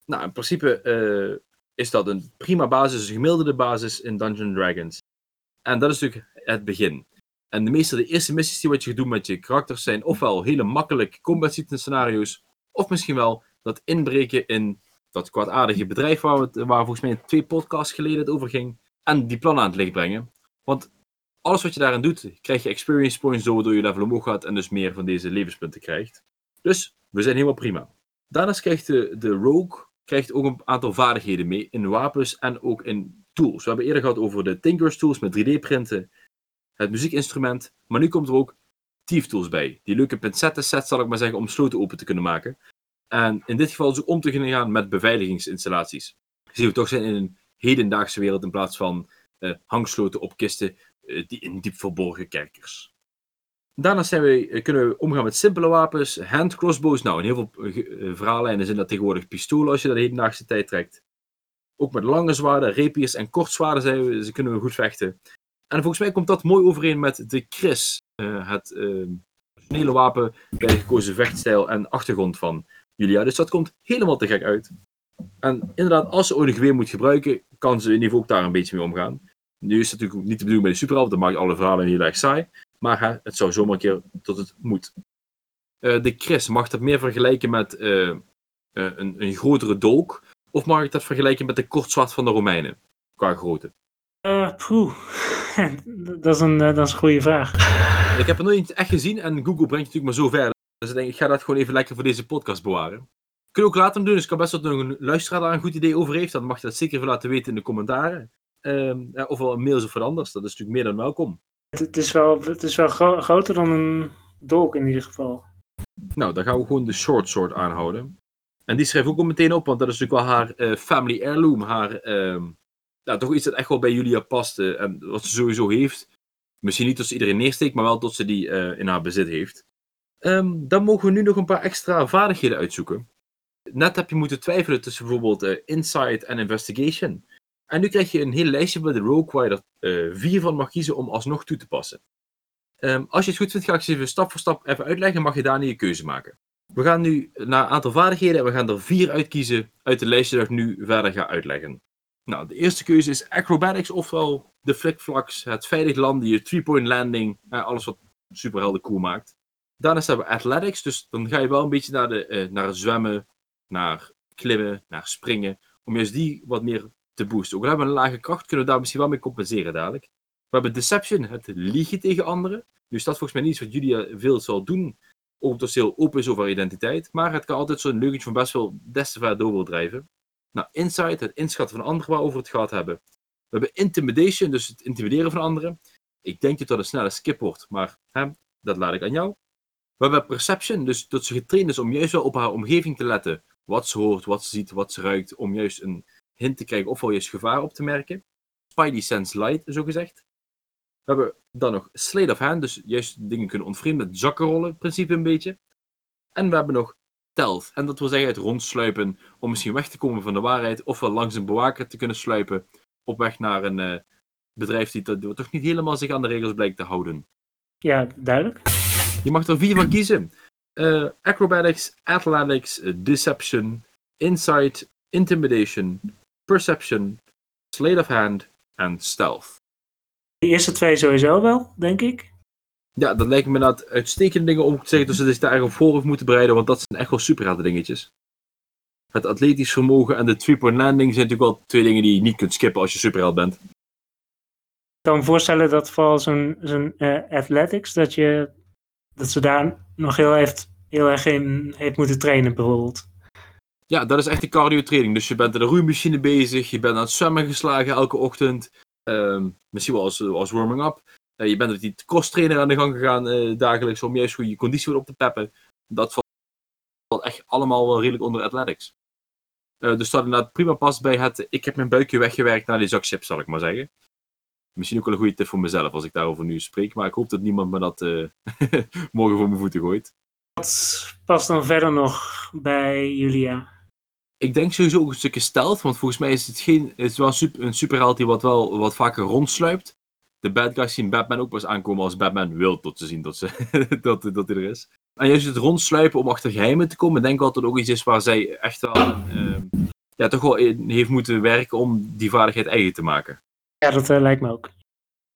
Nou, in principe is dat een prima basis, een gemiddelde basis in Dungeons Dragons. En dat is natuurlijk het begin. En de meeste de eerste missies die wat je doet met je karakters zijn ofwel hele makkelijk combat scenario's, of misschien wel dat inbreken in dat kwaadaardige bedrijf waar, we waar volgens mij twee podcasts geleden het over ging, en die plannen aan het licht brengen. Want alles wat je daarin doet, krijg je experience points door je level omhoog gaat en dus meer van deze levenspunten krijgt. Dus we zijn helemaal prima. Daarnaast krijgt de, de Rogue krijgt ook een aantal vaardigheden mee in wapens en ook in tools. We hebben eerder gehad over de Tinker's tools met 3D-printen, het muziekinstrument, maar nu komt er ook Thief tools bij. Die leuke pincetten set zal ik maar zeggen om sloten open te kunnen maken. En in dit geval dus om te kunnen gaan met beveiligingsinstallaties. Zien we toch zijn in een hedendaagse wereld in plaats van uh, hangsloten op kisten uh, die in diep verborgen kerkers. Daarnaast zijn eh, kunnen we omgaan met simpele wapens, hand crossbows. Nou, in heel veel verhaallijnen zijn dat tegenwoordig pistolen als je dat de hedendaagse tijd trekt. Ook met lange zwaarden, rapiers en kortzwaarden zijn we, ze kunnen we goed vechten. En volgens mij komt dat mooi overeen met de Chris, het originele wapen bij gekozen vechtstijl en achtergrond van Julia. Dus dat komt helemaal te gek uit. En inderdaad, als ze ooit geweer moet gebruiken, kan ze in ieder geval ook daar een beetje mee omgaan. Nu is het natuurlijk niet de bedoeling bij de superhelden, dat maakt alle verhalen heel erg saai. Maar het zou zomaar een keer tot het moet. Uh, de Chris, mag dat meer vergelijken met uh, uh, een, een, grotere dolk? Of mag ik dat vergelijken met de kortzwart van de Romeinen? Qua grootte. poeh. dat, is een, dat is een goede vraag. Ik heb het nog niet echt gezien en Google brengt natuurlijk maar zo ver. Dus ik denk, ik ga dat gewoon even lekker voor deze podcast bewaren. Kun je ook later doen, dus ik kan best dat er nog een luisteraar daar een goed idee over heeft. Dan mag je dat zeker even laten weten in de commentaren. Um, ja, ofwel een mails of wat anders, dat is natuurlijk meer dan welkom. Het is wel, het is wel groter dan een dolk in ieder geval. Nou, dan gaan we gewoon de short sword aanhouden. En die schrijf ik ook al meteen op, want dat is natuurlijk wel haar uh, family heirloom. Haar, uh, nou, toch iets dat echt wel bij Julia past uh, en wat ze sowieso heeft. Misschien niet tot ze iedereen neersteekt, maar wel tot ze die eh, in haar bezit heeft. Um, dan mogen we nu nog een paar extra vaardigheden uitzoeken. Net heb je moeten twijfelen tussen bijvoorbeeld insight en investigation. En nu krijg je een heel lijstje bij de Rogue waar je er uh, vier van mag kiezen om alsnog toe te passen. Um, als je het goed vindt, ga ik ze even stap voor stap even uitleggen. Mag je daarna je keuze maken. We gaan nu naar een aantal vaardigheden en we gaan er vier uitkiezen uit de lijstje dat ik nu verder ga uitleggen. Nou, de eerste keuze is acrobatics, ofwel de flikflaks, het veilig landen, je three-point landing, uh, alles wat superhelden cool maakt. Daarnaast hebben we athletics, dus dan ga je wel een beetje naar, de, uh, naar zwemmen, naar klimmen, naar springen, om juist die wat meer te boosten. Ook al hebben we een lage kracht, kunnen we daar misschien wel mee compenseren dadelijk. We hebben Deception, het liegen tegen anderen. Nu staat volgens mij niet wat Julia veel zal doen, omdat het heel open is over identiteit. Maar het kan altijd zo'n leugentje van best wel des te ver door wil drijven. Nou, Insight, het inschatten van anderen waarover het gehad hebben. We hebben Intimidation, dus het intimideren van anderen. Ik denk dat dat een snelle skip wordt, maar hè, dat laat ik aan jou. We hebben Perception, dus dat ze getraind is om juist wel op haar omgeving te letten. Wat ze hoort, wat ze ziet, wat ze ruikt, om juist een hint te krijgen ofwel juist gevaar op te merken. Spidey Sense Light, zo gezegd. We hebben dan nog Slate of Hand, dus juist dingen kunnen ontvreemden met zakkenrollen, principe een beetje. En we hebben nog Stealth, en dat wil zeggen het rondsluipen om misschien weg te komen van de waarheid, ofwel langs een bewaker te kunnen sluipen op weg naar een uh, bedrijf die, dat, toch niet helemaal zich aan de regels blijkt te houden. Ja, duidelijk. Je mag er vier van kiezen. Uh, acrobatics, athletics, deception, insight, intimidation, Perception, Slate of Hand en Stealth. De eerste twee sowieso wel, denk ik. Ja, dat lijkt me inderdaad uitstekende dingen om te zeggen dat ze zich daar op voor moeten bereiden, want dat zijn echt wel super dingetjes. Het atletisch vermogen en de three-point landing zijn natuurlijk wel twee dingen die je niet kunt skippen als je superheld bent. Ik kan me voorstellen dat vooral zo'n zo'n uh, athletics, dat, je, dat ze daar nog heel, heeft, heel erg in heeft moeten trainen bijvoorbeeld. Ja, dat is echt de cardio training. Dus je bent in de roeimachine bezig, je bent aan het zwemmen geslagen elke ochtend. Uh, misschien wel als, warming-up. Uh, je bent met die cross-trainer aan de gang gegaan uh, dagelijks om juist goed je conditie weer op te peppen. Dat valt echt allemaal wel redelijk onder athletics. Uh, dus dat inderdaad prima past bij het ik heb mijn buikje weggewerkt naar die zak chips, zal ik maar zeggen. Misschien ook wel een goede tip voor mezelf als ik daarover nu spreek, maar ik hoop dat niemand me dat morgen voor mijn voeten gooit. Wat past dan verder nog bij Julia? ik denk sowieso ook een stukje stealth, want volgens mij is het, geen, is wel een, super, een superheld die wat wel wat vaker rondsluipt. De bad guys zien Batman ook pas aankomen als Batman wil tot ze zien dat, ze, dat, dat hij er is. En juist het rondsluipen om achter geheimen te komen, denk ik altijd ook iets is waar zij echt wel uh, ja, toch wel in heeft moeten werken om die vaardigheid eigen te maken. Ja, dat eh, lijkt me ook.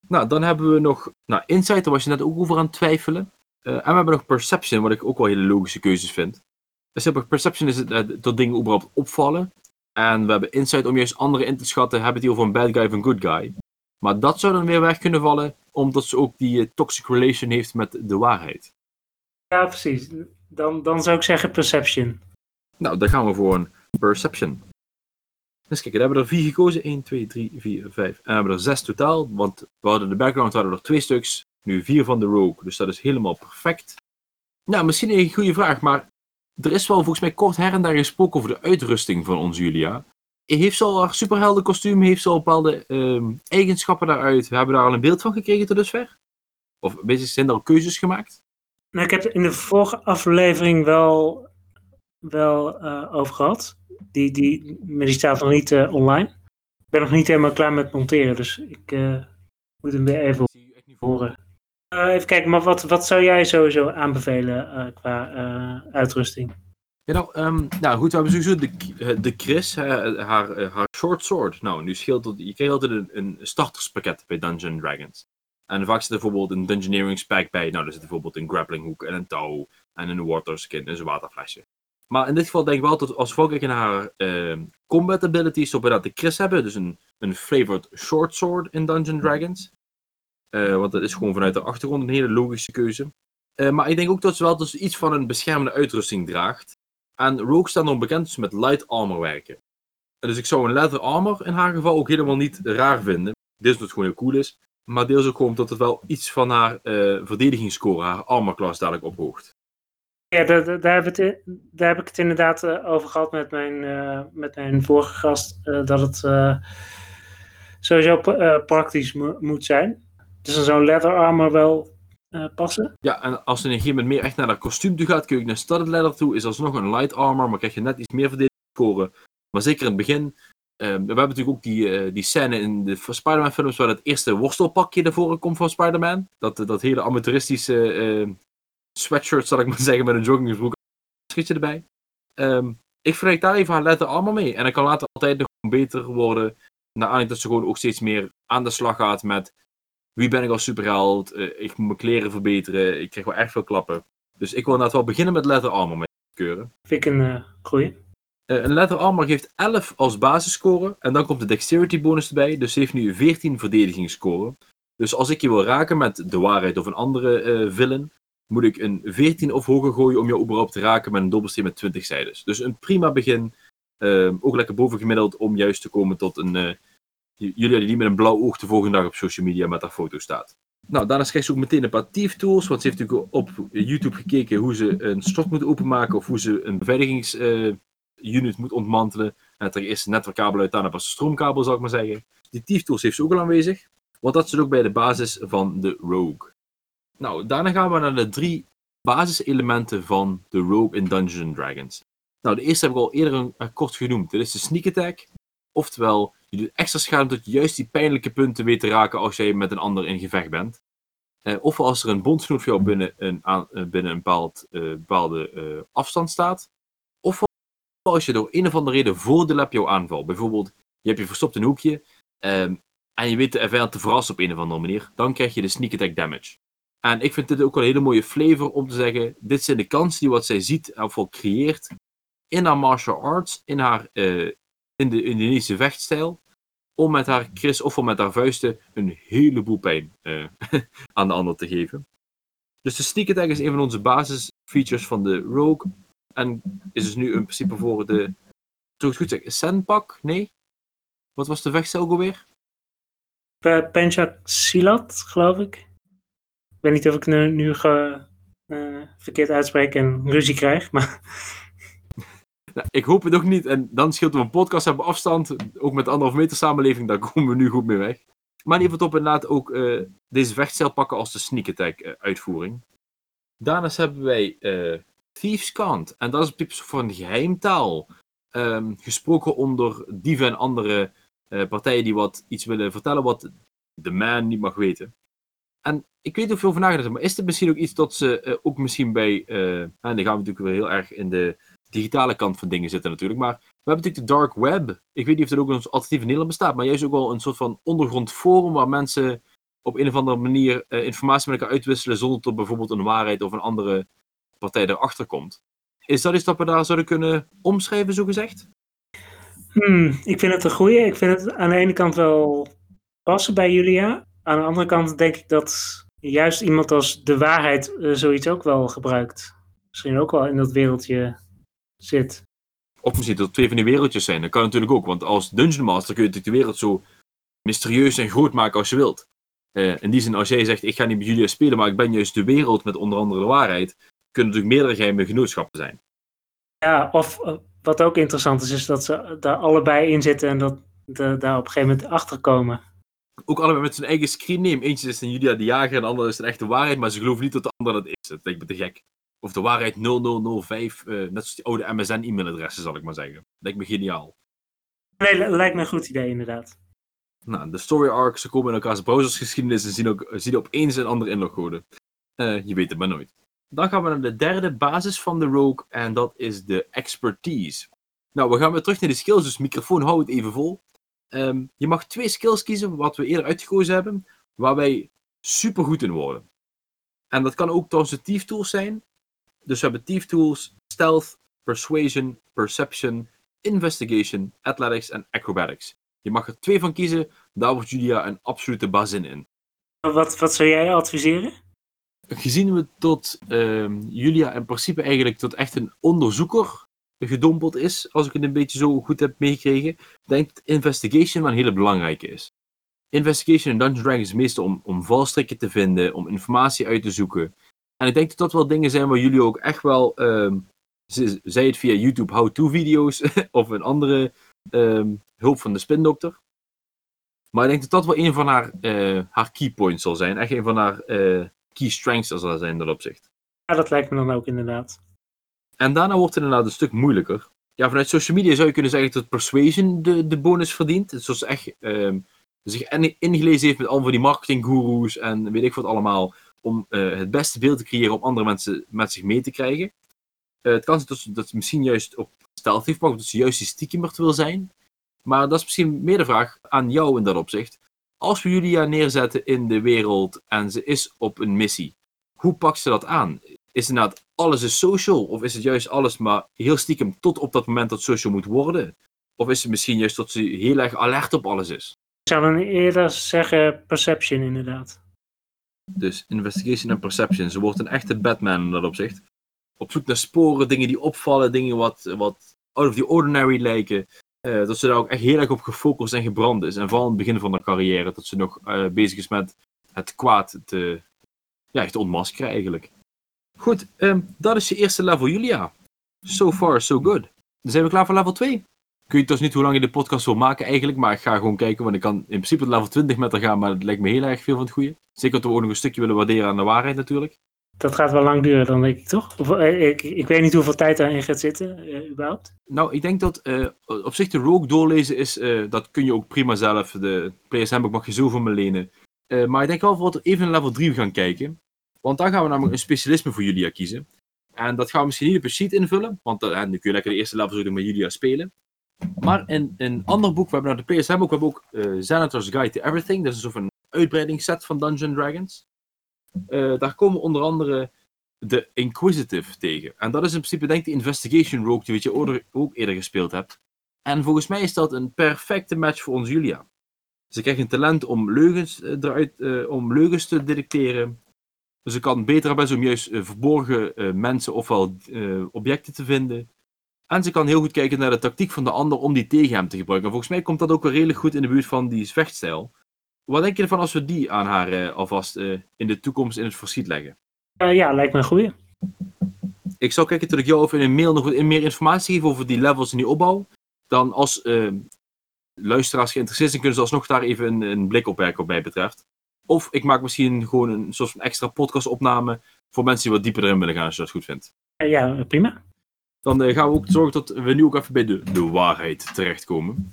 Nou, dan hebben we nog nou, Insight, daar was je net ook over aan het twijfelen. Eh, en we hebben nog Perception, wat ik ook wel hele logische keuzes vind. Dus Perception is het, uh, dat dingen überhaupt opvallen. En we hebben Insight om juist anderen in te schatten. Hebben die over een bad guy of een good guy. Maar dat zou dan weer weg kunnen vallen, omdat ze ook die toxic relation heeft met de waarheid. Ja, precies. Dan, dan zou ik zeggen Perception. Nou, dan gaan we voor een Perception. Dus kijk, we hebben er vier gekozen. 1, 2, 3, 4, 5. En we hebben er zes totaal, want we hadden de background hadden er twee stuks. Nu vier van de Rogue, dus dat is helemaal perfect. Nou, misschien een goede vraag, maar er is wel volgens mij kort her en daar gesproken over de uitrusting van ons Julia. Heeft ze al haar superhelden kostuum, heeft ze al bepaalde uh, eigenschappen daaruit? We hebben daar al een beeld van gekregen tot dusver? Of zijn er al keuzes gemaakt? Nou, ik heb in de vorige aflevering wel, wel uh, over gehad. Die, die, maar die staat nog niet uh, online. Ik ben nog niet helemaal klaar met monteren, dus ik uh, moet hem weer even horen. even kijken, maar wat, wat zou jij sowieso aanbevelen qua uitrusting? Ja, nou, um, nou goed, we hebben sowieso de, de Chris, haar, haar short sword. Nou, nu scheelt het, je krijgt altijd een, een starterspakket bij Dungeons Dragons. En vaak zit er bijvoorbeeld een dungeoneering spec bij. Nou, er zit bijvoorbeeld een grappling hook en een touw en een water skin en een waterflesje. Maar in dit geval denk ik wel dat als we kijken naar haar uh, combat abilities, op we dat de Chris hebben. Dus een, een flavored short sword in Dungeons Dragons. Uh, want dat is gewoon vanuit de achtergrond een hele logische keuze. Uh, maar ik denk ook dat ze wel dus iets van een beschermende uitrusting draagt. En Rogue staan dan bekend dus met light armor werken. Dus ik zou een leather armor in haar geval ook helemaal niet raar vinden. Dit is het gewoon heel cool is. Maar deels ook gewoon omdat het wel iets van haar uh, verdedigingsscore, haar armor class dadelijk ophoogt. Ja, daar, daar, heb, daar heb ik het inderdaad uh, over gehad met mijn, uh, met mijn vorige gast. dat het sowieso praktisch mo moet zijn. Dus dan zou leather armor wel passen. Ja, en als je in een gegeven moment meer echt naar haar kostuum toe gaat, kun je naar studded leather toe. Is alsnog een light armor, maar krijg je net iets meer verdedigingsscore. Maar zeker in het begin we hebben natuurlijk ook die, die scène in de Spider-Man films waar het eerste worstelpakje naar voren komt van Spider-Man. Dat, dat hele amateuristische sweatshirt, zal ik maar zeggen, met een joggingbroek. Schietje erbij. Um, ik vergelijk daar even haar letter allemaal mee. En dan kan later altijd nog beter worden. Naar aanleiding dat ze gewoon ook steeds meer aan de slag gaat met wie ben ik als superheld. ik moet mijn kleren verbeteren. Ik krijg wel echt veel klappen. Dus ik wil inderdaad wel beginnen met letter armor mee keuren. Vind ik een goeie. Uh, een letter armor geeft 11 als basisscore. En dan komt de dexterity bonus erbij. Dus ze heeft nu 14 verdedigingsscore. Dus als ik je wil raken met de waarheid of een andere villain, moet ik een 14 of hoger gooien om je überhaupt te raken met een dobbelsteen met 20 zijdes. Dus een prima begin. Uh, ook lekker bovengemiddeld om juist te komen tot een. Uh, jullie die niet met een blauw oog de volgende dag op social media met haar foto staat. Nou, daarna krijgt ze ook meteen een paar tools. Want ze heeft natuurlijk op YouTube gekeken hoe ze een slot moet openmaken. Of hoe ze een beveiligings unit moet ontmantelen. En er eerst een netwerkkabel uit, daarna pas een stroomkabel, zal ik maar zeggen. Die Thief Tools heeft ze ook al aanwezig. Want dat zit ook bij de basis van de Rogue. Nou, daarna gaan we naar de drie basiselementen van de Rogue in Dungeons Dragons. Nou, de eerste heb ik al eerder een, kort genoemd. Dat is de Sneak Attack. Oftewel, je doet extra schade tot je juist die pijnlijke punten weet te raken als jij met een ander in gevecht bent. Uh, of als er een bondgenoot jou binnen een, aan, uh, binnen een bepaald, bepaalde afstand staat als je door een of andere reden voordeel hebt jouw aanval. Bijvoorbeeld, je hebt je verstopt in een hoekje um, en je weet de vijand te verrassen op een of andere manier. Dan krijg je de sneak attack damage. En ik vind dit ook een hele mooie flavor om te zeggen, dit zijn de kansen die wat zij ziet en vooral creëert in haar martial arts, in haar uh, in de Indonesische vechtstijl, om met haar Chris of met haar vuisten een heleboel pijn uh, aan de ander te geven. Dus de sneak attack is een van onze basisfeatures van de Rogue. En is dus nu in principe voor de. Toen het goed zeg, Senpak? Nee? Wat was de vechtstijl alweer? Penchak Silat, geloof ik. Ik weet niet of ik nu, ge, uh, verkeerd uitspreek en ruzie krijg, maar. Nou, ik hoop het ook niet. En dan scheelt we een podcast hebben afstand. Ook met de anderhalf meter samenleving, daar komen we nu goed mee weg. Maar in ieder geval op inderdaad ook uh, deze vechtstijl pakken als de sneak attack uh, uitvoering. Daarnaast hebben wij Thieves Cant. En dat is een type van geheimtaal. Um, gesproken onder dieven en andere uh, partijen die wat iets willen vertellen wat de man niet mag weten. En ik weet niet of veel van nagedacht maar is dit misschien ook iets dat ze uh, ook misschien bij, uh, en dan gaan we natuurlijk wel heel erg in de digitale kant van dingen zitten natuurlijk, maar We hebben natuurlijk de dark web. Ik weet niet of er ook een alternatief in Nederland bestaat, maar juist ook wel een soort van ondergrondforum waar mensen op een of andere manier uh, informatie met elkaar uitwisselen zonder dat bijvoorbeeld een waarheid of een andere partij erachter komt. Is dat iets dat we daar zouden kunnen omschrijven, zo gezegd? Hmm, ik vind het een goeie. Ik vind het aan de ene kant wel passen bij Julia. Aan de andere kant denk ik dat juist iemand als de waarheid uh, zoiets ook wel gebruikt. Misschien ook wel in dat wereldje zit. Of misschien dat twee van die wereldjes zijn. Dat kan natuurlijk ook. Want als Dungeon Master kun je natuurlijk de wereld zo mysterieus en groot maken als je wilt. Uh, in die zin, als jij zegt, ik ga niet met Julia spelen, maar ik ben juist de wereld met onder andere de waarheid, kunnen natuurlijk meerdere geheime genootschappen zijn. Ja, of uh, wat ook interessant is, is dat ze daar allebei in zitten en dat de, daar op een gegeven moment achter komen. Ook allebei met zijn eigen screenname. Eentje is een Julia de Jager en de andere is een echte waarheid, maar ze geloven niet dat de andere dat is. Dat lijkt me te gek. Of de waarheid 0005, uh, net zoals die oude MSN-e-mailadressen, zal ik maar zeggen. Dat lijkt me geniaal. Nee, lijkt me een goed idee, inderdaad. Nou, de story arcs, ze komen in elkaars browsersgeschiedenis en zien, ook, zien opeens een andere inlogcode. Uh, je weet het maar nooit. Dan gaan we naar de derde basis van de Rogue en dat is de expertise. Nou, we gaan weer terug naar de skills, dus microfoon hou het even vol. Um, je mag twee skills kiezen, wat we eerder uitgekozen hebben, waar wij super goed in worden. En dat kan ook trouwens de thief tools zijn. Dus we hebben thief tools, stealth, persuasion, perception, investigation, athletics en acrobatics. Je mag er twee van kiezen, daar wordt Julia een absolute bazin in. Wat, wat zou jij adviseren? Gezien we tot uh, Julia in principe eigenlijk tot echt een onderzoeker gedompeld is, als ik het een beetje zo goed heb meegekregen, denk dat investigation wel een hele belangrijke is. Investigation in Dungeons Dragons is meestal om, om valstrikken te vinden, om informatie uit te zoeken. En ik denk dat dat wel dingen zijn waar jullie ook echt wel, um, zij het via YouTube how-to-video's of een andere um, hulp van de spindokter. Maar ik denk dat dat wel een van haar, uh, haar key points zal zijn. Echt een van haar uh, key strengths zal zijn in dat opzicht. Ja, dat lijkt me dan ook inderdaad. En daarna wordt het inderdaad een stuk moeilijker. Ja, vanuit social media zou je kunnen zeggen dat Persuasion de, de bonus verdient. Zoals ze echt um, zich ingelezen heeft met al van die marketinggoeroes en weet ik wat allemaal. Om uh, het beste beeld te creëren om andere mensen met zich mee te krijgen. Uh, het kan zijn dat ze, dat misschien juist op stealth heeft, dat ze juist die stiekemert wil zijn. Maar dat is misschien meer de vraag aan jou in dat opzicht. Als we Julia neerzetten in de wereld en ze is op een missie, hoe pakt ze dat aan? Is inderdaad alles is social? Of is het juist alles maar heel stiekem tot op dat moment dat social moet worden? Of is het misschien juist dat ze heel erg alert op alles is? Ik zou dan eerder zeggen perception inderdaad. Dus investigation en perception. Ze wordt een echte Batman in dat opzicht. Op zoek naar sporen, dingen die opvallen, dingen wat, wat out of the ordinary lijken. Uh, dat ze daar ook echt heel erg op gefocust en gebrand is. En vooral in het begin van haar carrière, dat ze nog uh, bezig is met het kwaad te, ja, echt te ontmaskeren eigenlijk. Goed, um, dat is je eerste level, Julia. So far, so good. Dan zijn we klaar voor level 2. Kun je dus niet hoe lang je de podcast wil maken eigenlijk, maar ik ga gewoon kijken, want ik kan in principe tot level 20 met haar gaan, maar het lijkt me heel erg veel van het goede. Zeker dat we ook nog een stukje willen waarderen aan de waarheid natuurlijk. Dat gaat wel lang duren dan, denk ik, toch? Of, eh, ik, ik weet niet hoeveel tijd daarin gaat zitten, uh, überhaupt. Nou, ik denk dat uh, op zich de Rogue doorlezen is, dat kun je ook prima zelf. De Players Handbook mag je zo van me lenen. maar ik denk wel dat we even naar level 3 gaan kijken. Want dan gaan we namelijk een specialisme voor Julia kiezen. En dat gaan we misschien niet op een sheet invullen, want dan, dan kun je lekker de eerste level zo met Julia spelen. Maar in een ander boek, we hebben nou de PSM boek, we hebben ook uh, Guide to Everything. Dat is een soort van uitbreidingsset van Dungeons Dragons. Uh, daar komen onder andere de Inquisitive tegen. En dat is in principe denk ik de Investigation Rogue die je ouder, ook eerder gespeeld hebt. En volgens mij is dat een perfecte match voor ons Julia. Ze krijgt een talent om leugens, eruit, om leugens te detecteren, dus ik kan beter best om juist uh, verborgen uh, mensen ofwel uh, objecten te vinden. En ze kan heel goed kijken naar de tactiek van de ander om die tegen hem te gebruiken. En volgens mij komt dat ook wel redelijk goed in de buurt van die vechtstijl. Wat denk je ervan als we die aan haar alvast in de toekomst in het verschiet leggen? ja, lijkt me een goeie. Ik zou kijken dat ik jou over in een mail nog wat meer informatie geef over die levels en die opbouw. Dan als luisteraars geïnteresseerd zijn, kunnen ze alsnog daar even een, een blik op werken wat mij betreft. Of ik maak misschien gewoon een soort van extra podcastopname voor mensen die wat dieper erin willen gaan, als je dat goed vindt. Ja, prima. Dan uh, gaan we ook zorgen dat we nu ook even bij de, de waarheid terechtkomen.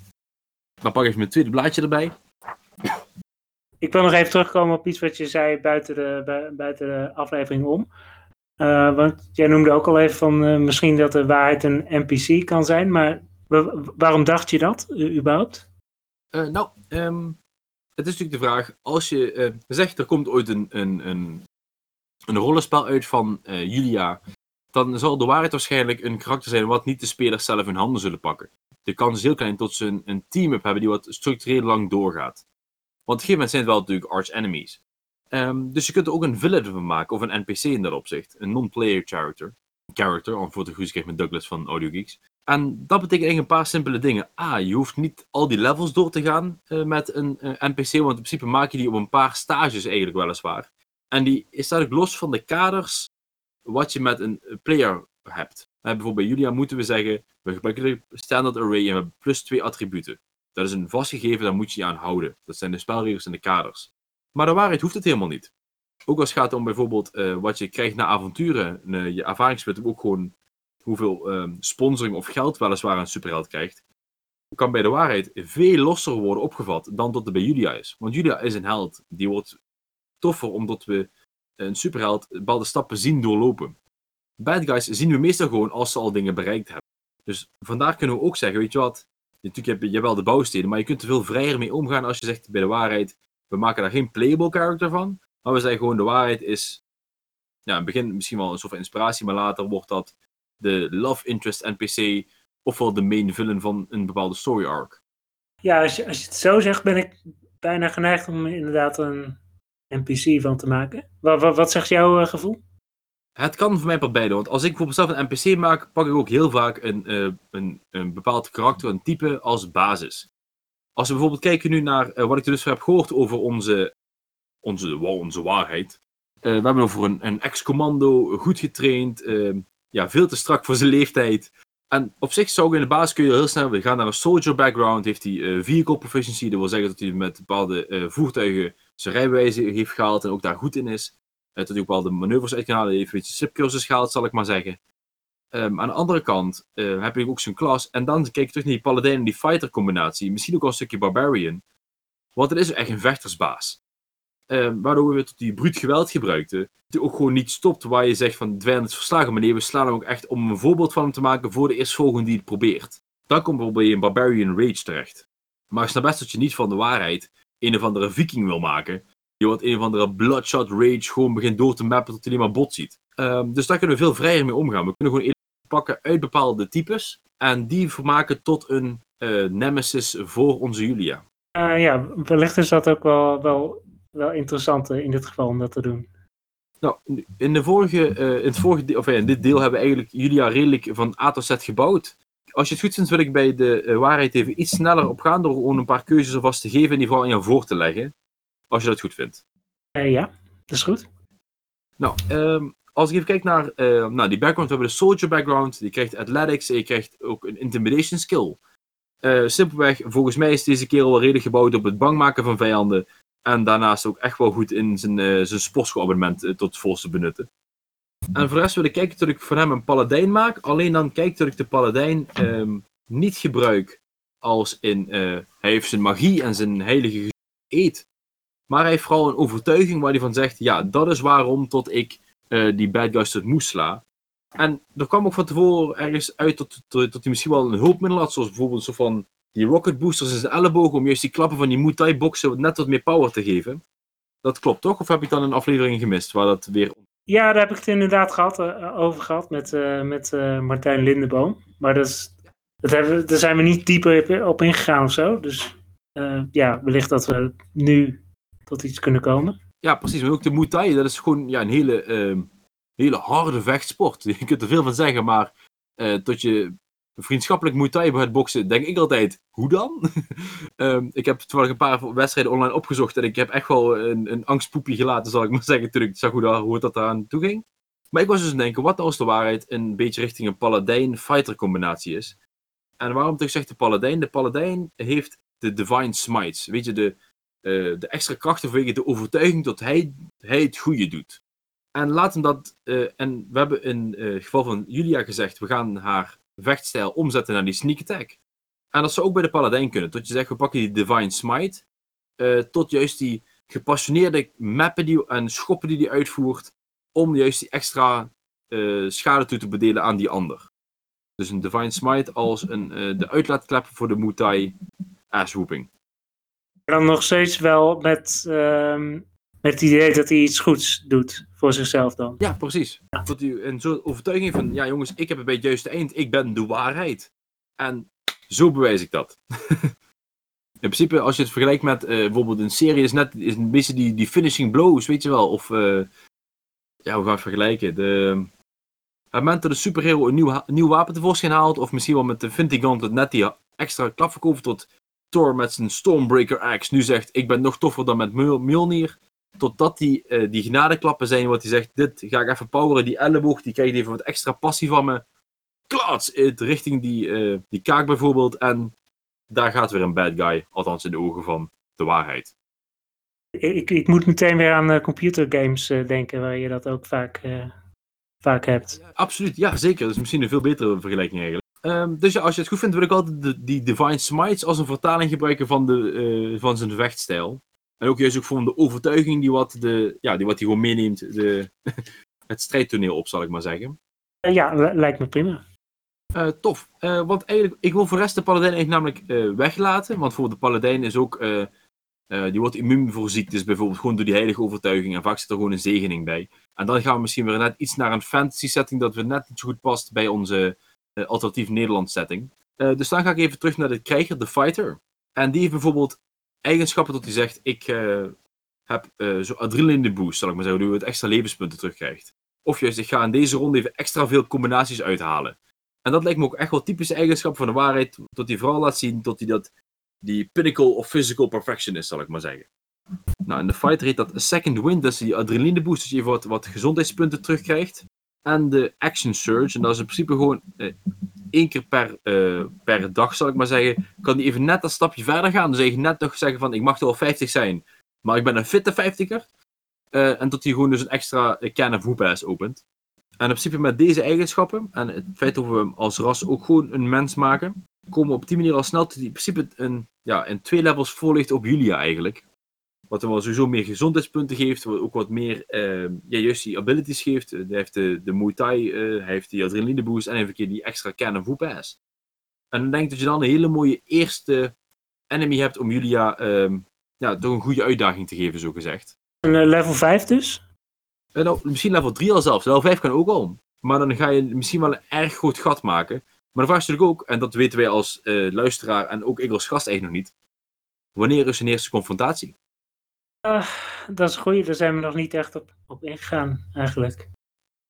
Dan pak ik even mijn tweede blaadje erbij. Ik wil nog even terugkomen op iets wat je zei buiten de, buiten de aflevering om. Uh, want jij noemde ook al even van uh, misschien dat de waarheid een NPC kan zijn, maar waarom dacht je dat, überhaupt? nou, ehm, het is natuurlijk de vraag, als je zegt er komt ooit een, een, een, een rollenspel uit van Julia dan zal de waarheid waarschijnlijk een karakter zijn wat niet de spelers zelf in handen zullen pakken. De kans is heel klein tot ze een, team-up hebben die wat structureel lang doorgaat. Want op een gegeven moment zijn het wel natuurlijk arch enemies. Ehm, dus je kunt er ook een villain van maken, of een NPC in dat opzicht. Een non-player character. Character, om voor de goede met Douglas van Audio Geeks. En dat betekent eigenlijk een paar simpele dingen. A, je hoeft niet al die levels door te gaan uh, met een uh, NPC, want in principe maak je die op een paar stages eigenlijk weliswaar. En die is eigenlijk los van de kaders wat je met een player hebt. bijvoorbeeld bij Julia moeten we zeggen, we gebruiken de standard array en we hebben plus twee attributen. Dat is een vast gegeven, daar moet je je aan houden. Dat zijn de spelregels en de kaders. Maar de waarheid hoeft het helemaal niet. Ook als het gaat om bijvoorbeeld wat je krijgt na avonturen, je ervaringspunten, ook gewoon hoeveel uh, sponsoring of geld weliswaar een superheld krijgt, kan bij de waarheid veel losser worden opgevat dan dat het bij Julia is. Want Julia is een held. Die wordt toffer omdat we een superheld bepaalde stappen zien doorlopen. Bad guys zien we meestal gewoon als ze al dingen bereikt hebben. Dus vandaar kunnen we ook zeggen, weet je wat, natuurlijk heb je wel de bouwstenen, maar je kunt er veel vrijer mee omgaan als je zegt bij de waarheid, we maken daar geen playable character van, maar we zeggen gewoon de waarheid is, ja, in het begin misschien wel een soort van inspiratie, maar later wordt dat de love interest NPC ofwel de main villain van een bepaalde story arc. Ja, als je, als je het zo zegt, ben ik bijna geneigd om inderdaad een NPC van te maken. Wat, wat, wat zegt jouw uh, gevoel? Het kan voor mij per beide, want als ik voor mezelf een NPC maak, pak ik ook heel vaak een, uh, een, een bepaald karakter, een type als basis. Als we bijvoorbeeld kijken nu naar uh, wat ik dus heb gehoord over onze, onze, wow, onze waarheid. we hebben over een, een ex-commando, goed getraind, ja, veel te strak voor zijn leeftijd. En op zich zou ik in de basis kun je heel snel, gaan naar een soldier background, heeft hij vehicle proficiency, dat wil zeggen dat hij met bepaalde voertuigen zijn rijbewijs heeft gehaald en ook daar goed in is. Uh, dat hij ook wel de manoeuvres uit kan halen, heeft een subcursus gehaald, zal ik maar zeggen. Um, aan de andere kant heb je ook zijn klas. En dan kijk je terug naar die paladijn en die fighter combinatie. Misschien ook al een stukje barbarian. Want het is echt een vechtersbaas. Um, waardoor we tot die bruut geweld gebruikten. Die ook gewoon niet stopt waar je zegt van vijand is verslagen. Maar nee, we slaan hem ook echt om een voorbeeld van hem te maken voor de eerstvolgende die het probeert. Dan komt bijvoorbeeld een barbarian rage terecht. Maar ik snap best dat je niet van de waarheid een of andere viking wil maken. Die wat een of andere bloodshot rage gewoon begint door te mappen tot hij maar bot ziet. Um, dus daar kunnen we veel vrijer mee omgaan. We kunnen gewoon pakken uit bepaalde types en die vermaken tot een uh, nemesis voor onze Julia. Uh, ja, wellicht is dat ook wel, wel, wel interessant in dit geval om dat te doen. Nou, in, de vorige, uh, in, het vorige of, in dit deel hebben we eigenlijk Julia redelijk van A tot Z gebouwd als je het goed vindt, wil ik bij de uh, waarheid even iets sneller op gaan door gewoon een paar keuzes alvast te geven en die vooral aan jou voor te leggen. Als je dat goed vindt. Uh, ja, dat is goed. Nou, um, als ik even kijk naar uh, nou, die background, we hebben de soldier background, die krijgt athletics en je krijgt ook een intimidation skill. simpelweg, volgens mij is deze kerel wel redelijk gebouwd op het bang maken van vijanden. En daarnaast ook echt wel goed in zijn, zijn sportschoolabonnement tot volste benutten. En voor de rest wil ik kijken dat ik van hem een paladijn maak. Alleen dan kijk dat ik de paladijn um, niet gebruik als in uh, hij heeft zijn magie en zijn heilige eet. Maar hij heeft vooral een overtuiging waar hij van zegt: ja, dat is waarom tot ik uh, die bad moest sla. En er kwam ook van tevoren ergens uit dat, dat, hij misschien wel een hulpmiddel had, zoals bijvoorbeeld zo van die rocket boosters in zijn elleboog, om juist die klappen van die Muay boxen net wat meer power te geven. Dat klopt toch? Of heb ik dan een aflevering gemist waar dat weer ja, daar heb ik het inderdaad gehad, uh, over gehad met, uh, met uh, Martijn Lindeboom. Maar dat is, dat hebben, daar zijn we niet dieper op ingegaan of zo. Dus ja, wellicht dat we nu tot iets kunnen komen. Ja, precies. Maar ook de Muay Thai, dat is gewoon ja, een hele, ehm, hele harde vechtsport. Je kunt er veel van zeggen, maar tot je vriendschappelijk Muay Thai bij het boksen, denk ik altijd, hoe dan? um, ik heb toevallig een paar wedstrijden online opgezocht en ik heb echt wel een, een angstpoepje gelaten, zal ik maar zeggen, toen ik zag hoe, dat, hoe dat eraan toe ging. Maar ik was dus aan het denken, wat als de waarheid een beetje richting een paladijn-fighter combinatie is? En waarom toch zegt de paladijn? De paladijn heeft de divine smites. Weet je, de, uh, de extra krachten vanwege de overtuiging dat hij, het goede doet. En laten dat, uh, en we hebben in het geval van Julia gezegd, we gaan haar vechtstijl omzetten naar die sneak attack. En dat zou ook bij de paladijn kunnen. Tot je zegt, we pakken die divine smite. Uh, tot juist die gepassioneerde mappen die, en schoppen die hij uitvoert. Om juist die extra uh, schade toe te bedelen aan die ander. Dus een Divine Smite als een, eh, de uitlaatklep voor de Mutai asswhooping. Dan nog steeds wel met, ehm, met het idee dat hij iets goeds doet voor zichzelf dan. Ja, precies. Dat u een soort overtuiging van, ja jongens, ik heb bij het juiste eind. Ik ben de waarheid. En zo bewijs ik dat. In principe, als je het vergelijkt met eh, bijvoorbeeld een serie, is net is een beetje die, die finishing blows, weet je wel. Of, eh, ja, hoe gaan we het vergelijken? De, het moment dat de superhero een nieuw, nieuw wapen tevoorschijn haalt, of misschien wel met de Infinity Gauntlet net die extra klap verkoopt tot Thor met zijn Stormbreaker axe nu zegt, ik ben nog toffer dan met Mjol- Mjolnir. Totdat die, eh, die genadeklappen zijn, wat hij zegt, dit ga ik even poweren, die elleboog, die krijgt even wat extra passie van me. Klats, het richting die, eh, die kaak bijvoorbeeld, en daar gaat weer een bad guy, althans in de ogen van de waarheid. Ik, ik moet meteen weer aan eh, computergames eh, denken, waar je dat ook vaak, eh, vaak hebt. Absoluut, ja zeker. Dat is misschien een veel betere vergelijking eigenlijk. Ehm, dus ja, als je het goed vindt, wil ik altijd de, die Divine Smites als een vertaling gebruiken van, de, eh, van zijn vechtstijl. En ook juist ook van de overtuiging die wat, de, ja, die wat hij gewoon meeneemt, de, het strijdtoneel op, zal ik maar zeggen. Eh, ja, li- lijkt me prima. Eh, tof. Eh, want eigenlijk, ik wil voor de rest de paladijn eigenlijk namelijk weglaten. Want voor de paladijn is ook, die wordt immuun voor ziektes bijvoorbeeld, gewoon door die heilige overtuiging. En vaak zit er gewoon een zegening bij. En dan gaan we misschien weer net iets naar een fantasy setting dat we net niet zo goed past bij onze alternatief Nederland setting. Dus dan ga ik even terug naar de krijger, de fighter. En die heeft bijvoorbeeld eigenschappen dat hij zegt, ik eh, heb eh zo'n adrenaline boost, zal ik maar zeggen, waardoor je het extra levenspunten terugkrijgt. Of juist, ik ga in deze ronde even extra veel combinaties uithalen. En dat lijkt me ook echt wel typische eigenschap van de waarheid, dat hij vooral laat zien dat hij dat, die pinnacle of physical perfection is, zal ik maar zeggen. Nou, in de fighter heet dat second wind, is die adrenaline boost, dus je even wat, wat gezondheidspunten terugkrijgt. En de action surge, en dat is in principe gewoon eh, één keer per, eh, per dag, zal ik maar zeggen, kan die even net een stapje verder gaan. Dus eigenlijk net nog zeggen van, ik mag er wel 50 zijn, maar ik ben een fitte 50er. Eh, en dat hij gewoon dus een extra eh, can of opent. En in principe met deze eigenschappen, en het feit dat we hem als ras ook gewoon een mens maken, komen we op die manier al snel tot die in principe een, ja, in twee levels voor ligt op Julia eigenlijk. Wat hem wel sowieso meer gezondheidspunten geeft, wat ook wat meer, eh, ja, juist die abilities geeft. Eh, Hij heeft de, de Muay Thai, eh, hij heeft die adrenaline boost en even een keer die extra can of pass. En dan denk ik dat je dan een hele mooie eerste enemy hebt om Julia ehm, ja, toch een goede uitdaging te geven, zo gezegd. Een eh, level 5 dus? Nou, misschien level 3 al zelfs. Level 5 kan ook al. Maar dan ga je misschien wel een erg groot gat maken. Maar de vraag is natuurlijk ook, en dat weten wij als luisteraar en ook ik als gast eigenlijk nog niet. Wanneer is een eerste confrontatie? Ah, dat is goed, daar zijn we nog niet echt op, op ingegaan eigenlijk.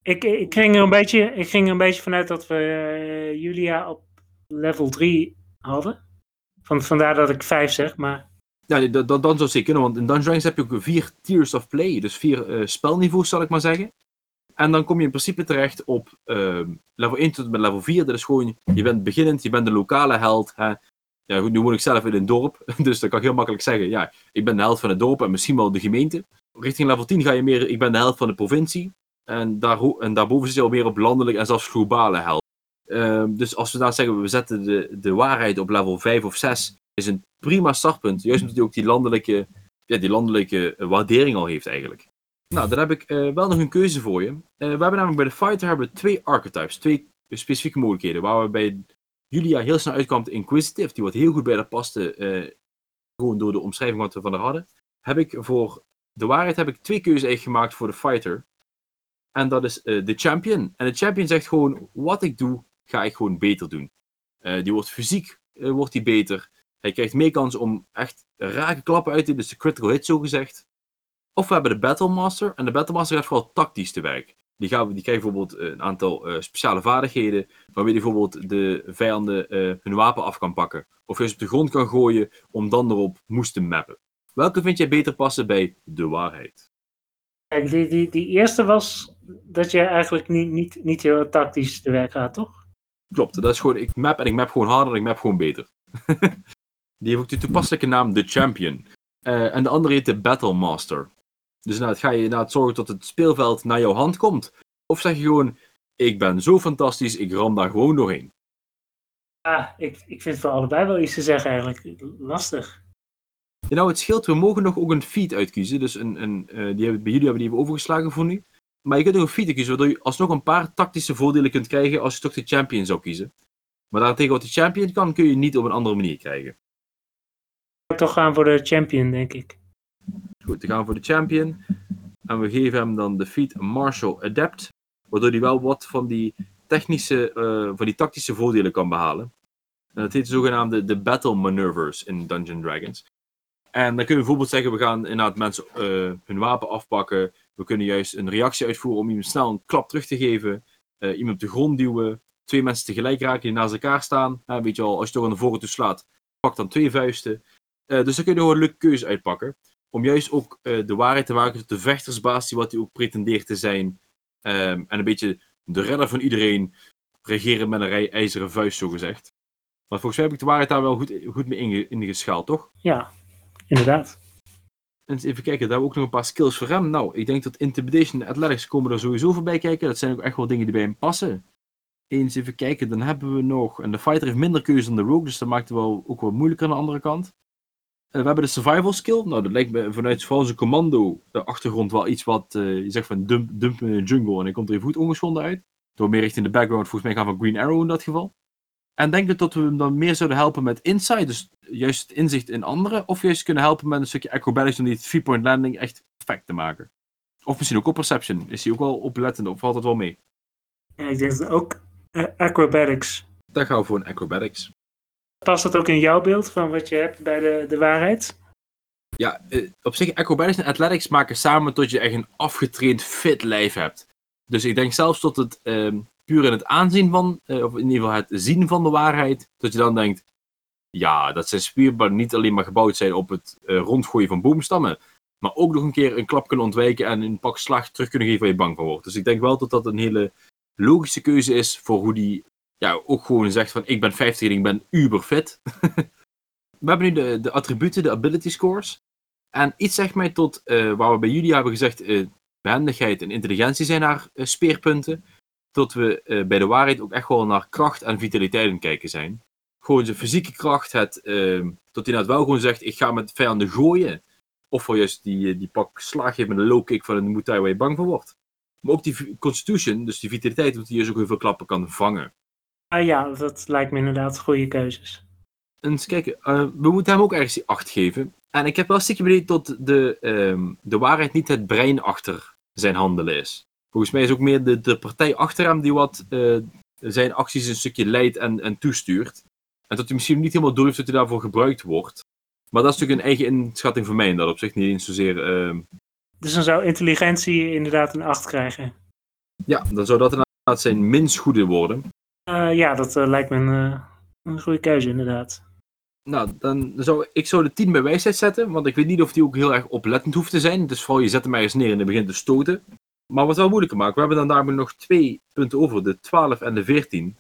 Ik, ik, ging er een beetje, ik ging er een beetje vanuit dat we eh, Julia op level 3 hadden. Van, vandaar dat ik 5 zeg, maar Ja, dat, dat, dan zou zeker kunnen, want in Dungeons heb je ook vier tiers of play. Dus vier eh, spelniveaus, zal ik maar zeggen. En dan kom je in principe terecht op ehm, level 1 tot en met level 4. Dat is gewoon, je bent beginnend, je bent de lokale held. Ja, goed, nu woon ik zelf in een dorp, dus dan kan ik heel makkelijk zeggen, ja, ik ben de held van het dorp en misschien wel de gemeente. Richting level 10 ga je meer, ik ben de held van de provincie. En, daar, en daarboven zit je al meer op landelijk en zelfs globale held. Ehm, dus als we daar zeggen, we zetten de, de waarheid op level 5 of 6, is een prima startpunt. Juist omdat hij ook die landelijke, ja, die landelijke waardering al heeft eigenlijk. Nou, dan heb ik eh, wel nog een keuze voor je. Eh, we hebben namelijk bij de fighter hebben we twee archetypes, twee specifieke mogelijkheden. Waar we bij Julia heel snel uitkwam de Inquisitive, die wat heel goed bij haar paste, eh, gewoon door de omschrijving wat we van haar hadden. Heb ik voor de waarheid heb ik twee keuzes eigenlijk gemaakt voor de fighter. En dat is eh, de champion. En de champion zegt gewoon, wat ik doe, ga ik gewoon beter doen. Eh, die wordt fysiek, wordt die beter. Hij krijgt meer kans om echt rake klappen uit te delen, dus de critical hit zo gezegd. Of we hebben de Battle Master. En de Battle Master gaat vooral tactisch te werk. Die, gaan, die krijgen bijvoorbeeld eh, een aantal eh, speciale vaardigheden. Waarmee die bijvoorbeeld de vijanden eh, hun wapen af kan pakken. Of juist op de grond kan gooien om dan erop moest te mappen. Welke vind jij beter passen bij de waarheid? kijk, die, die, die eerste was dat je eigenlijk niet, niet, niet heel tactisch te werk gaat, toch? Klopt, dat is gewoon, ik map en ik map gewoon harder en ik map gewoon beter. die heeft ook de toepasselijke naam The Champion. En de andere heet de Battle Master. Dus nou, ga je inderdaad zorgen dat het speelveld naar jouw hand komt. Of zeg je gewoon, ik ben zo fantastisch, ik ram daar gewoon doorheen. Ah, ik, ik vind voor allebei wel iets te zeggen eigenlijk. Lastig. Ja, nou, het scheelt, we mogen nog ook een feed uitkiezen. Dus een, een, eh, die hebben, bij jullie hebben we die overgeslagen voor nu. Maar je kunt nog een fietsen kiezen, waardoor je alsnog een paar tactische voordelen kunt krijgen als je toch de champion zou kiezen. Maar daartegen wat de champion kan, kun je niet op een andere manier krijgen. Ik toch gaan voor de champion, denk ik. Goed, dan gaan we voor de champion. En we geven hem dan de feat Martial Adept. Waardoor hij wel wat van die technische, uh, van die tactische voordelen kan behalen. En dat heet de zogenaamde de Battle Maneuvers in Dungeon Dragons. En dan kunnen we bijvoorbeeld zeggen, we gaan inderdaad mensen uh, hun wapen afpakken. We kunnen juist een reactie uitvoeren om iemand snel een klap terug te geven. Uh, iemand op de grond duwen. Twee mensen tegelijk raken die naast elkaar staan. weet je al, als je toch aan de voren toe slaat, pak dan twee vuisten. dus dan kun je gewoon een leuke keuze uitpakken. Om juist ook de waarheid te maken tot de vechtersbaas, die wat hij ook pretendeert te zijn. Um, en een beetje de redder van iedereen regeren met een rij ijzeren vuist, zo gezegd. Maar volgens mij heb ik de waarheid daar wel goed, goed mee ingeschaald, toch? Ja, inderdaad. En even kijken, daar hebben we ook nog een paar skills voor hem. Nou, ik denk dat Intimidation en Athletics komen er sowieso voorbij kijken. Dat zijn ook echt wel dingen die bij hem passen. Eens even kijken, dan hebben we nog... En de fighter heeft minder keuze dan de rogue, dus dat maakt het wel ook wat moeilijker aan de andere kant. En we hebben de survival skill. Nou, dat lijkt me vanuit zijn commando de achtergrond wel iets wat... Uh, je zegt van dump, dump in de jungle en hij komt er even goed ongeschonden uit. Door meer richting de background, volgens mij gaan we Green Arrow in dat geval. En denk ik dat we hem dan meer zouden helpen met insight, dus juist het inzicht in anderen, of juist kunnen helpen met een stukje acrobatics om die three-point landing echt perfect te maken. Of misschien ook op perception. Is hij ook wel oplettend of valt het wel mee? Ja, ik denk dat ook uh, acrobatics. Daar gaan we voor een acrobatics. Past dat ook in jouw beeld van wat je hebt bij de, de waarheid? Ja, uh, op zich, acrobatics en athletics maken samen tot je echt een afgetraind fit lijf hebt. Dus ik denk zelfs tot het uh, puur in het aanzien van, uh, of in ieder geval het zien van de waarheid, dat je dan denkt, ja, dat zijn spierballen niet alleen maar gebouwd zijn op het uh, rondgooien van boomstammen, maar ook nog een keer een klap kunnen ontwijken en een pak slag terug kunnen geven waar je bang van wordt. Dus ik denk wel dat dat een hele logische keuze is voor hoe die ja, ook gewoon zegt van ik ben 50 en ik ben uber fit. we hebben nu de, de attributen, de ability scores. En iets zegt mij tot uh, waar we bij jullie hebben gezegd, uh, behendigheid en intelligentie zijn haar uh, speerpunten dat we bij de waarheid ook echt wel naar kracht en vitaliteit aan kijken zijn. Gewoon zijn fysieke kracht, het, dat hij net wel gewoon zegt, ik ga met vijanden gooien. Of voor juist die, eh, die pak slaag geeft met een low kick van een moetai waar je bang voor wordt. Maar ook die constitution, dus die vitaliteit, dat hij juist ook heel veel klappen kan vangen. Ah ja, dat lijkt me inderdaad goede keuzes. En eens kijken, uh, we moeten hem ook ergens die acht geven. En ik heb wel een stukje benieuwd dat de, um, de waarheid niet het brein achter zijn handelen is. Volgens mij is ook meer de, de partij achter hem die wat uh, zijn acties een stukje leidt en, en toestuurt. En dat hij misschien niet helemaal door heeft dat hij daarvoor gebruikt wordt. Maar dat is natuurlijk een eigen inschatting voor mij in dat opzicht, niet eens zozeer... Uh... Dus dan zou intelligentie inderdaad een 8 krijgen? Ja, dan zou dat inderdaad zijn minst goede worden. Uh, ja, dat uh, lijkt me een, een goede keuze inderdaad. Nou, dan zou ik zou de 10 bij wijsheid zetten, want ik weet niet of die ook heel erg oplettend hoeft te zijn. Dus vooral je zet hem ergens neer en hij begint te stoten. Maar wat wel moeilijker maakt, we hebben dan daarmee nog twee punten over, de 12 en de 14.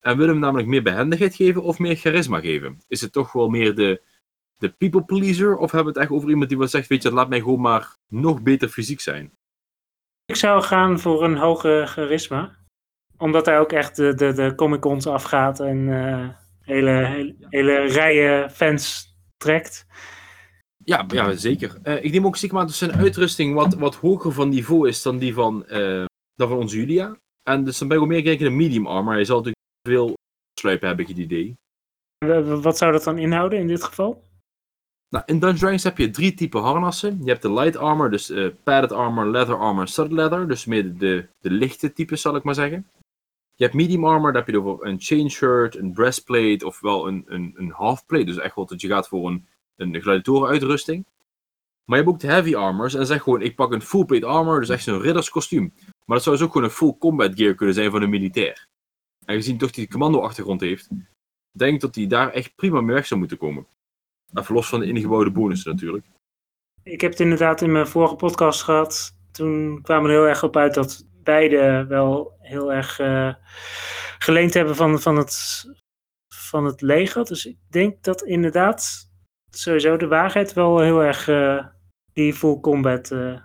En willen we hem namelijk meer behendigheid geven of meer charisma geven? Is het toch wel meer de, de people pleaser of hebben we het echt over iemand die wel zegt, weet je, laat mij gewoon maar nog beter fysiek zijn? Ik zou gaan voor een hoge charisma. Omdat hij ook echt de, de, de Comic Cons afgaat en uh, hele, hele, hele rijen fans trekt. Ja, ja zeker. Uh, ik neem ook stiekem aan dat zijn uitrusting wat, wat hoger van niveau is dan die van, uh, dan van onze Julia. En dus dan ben ik ook meer kijken naar medium armor. Hij zal natuurlijk veel sluipen, heb ik het idee. Wat zou dat dan inhouden in dit geval? Nou, in Dungeons Dragons heb je drie typen harnassen. Je hebt de light armor, dus uh, padded armor, leather armor, studded leather. Dus meer de, de lichte types, zal ik maar zeggen. Je hebt medium armor, daar heb je een chain shirt, een breastplate of wel een, een, een half plate. Dus echt wel dat je gaat voor een een gladiatorenuitrusting. Maar je hebt ook de heavy armors en zeg gewoon, ik pak een full plate armor, dus echt zo'n ridderskostuum. Maar dat zou dus ook gewoon een full combat gear kunnen zijn van een militair. En gezien toch die commando-achtergrond heeft, denk dat hij daar echt prima mee weg zou moeten komen. Even los van de ingebouwde bonussen natuurlijk. Ik heb het inderdaad in mijn vorige podcast gehad. Toen kwamen we er heel erg op uit dat beide wel heel erg uh, geleend hebben van, van, het, van het leger. Dus ik denk dat inderdaad sowieso de waarheid wel heel erg uh, die full combat uh,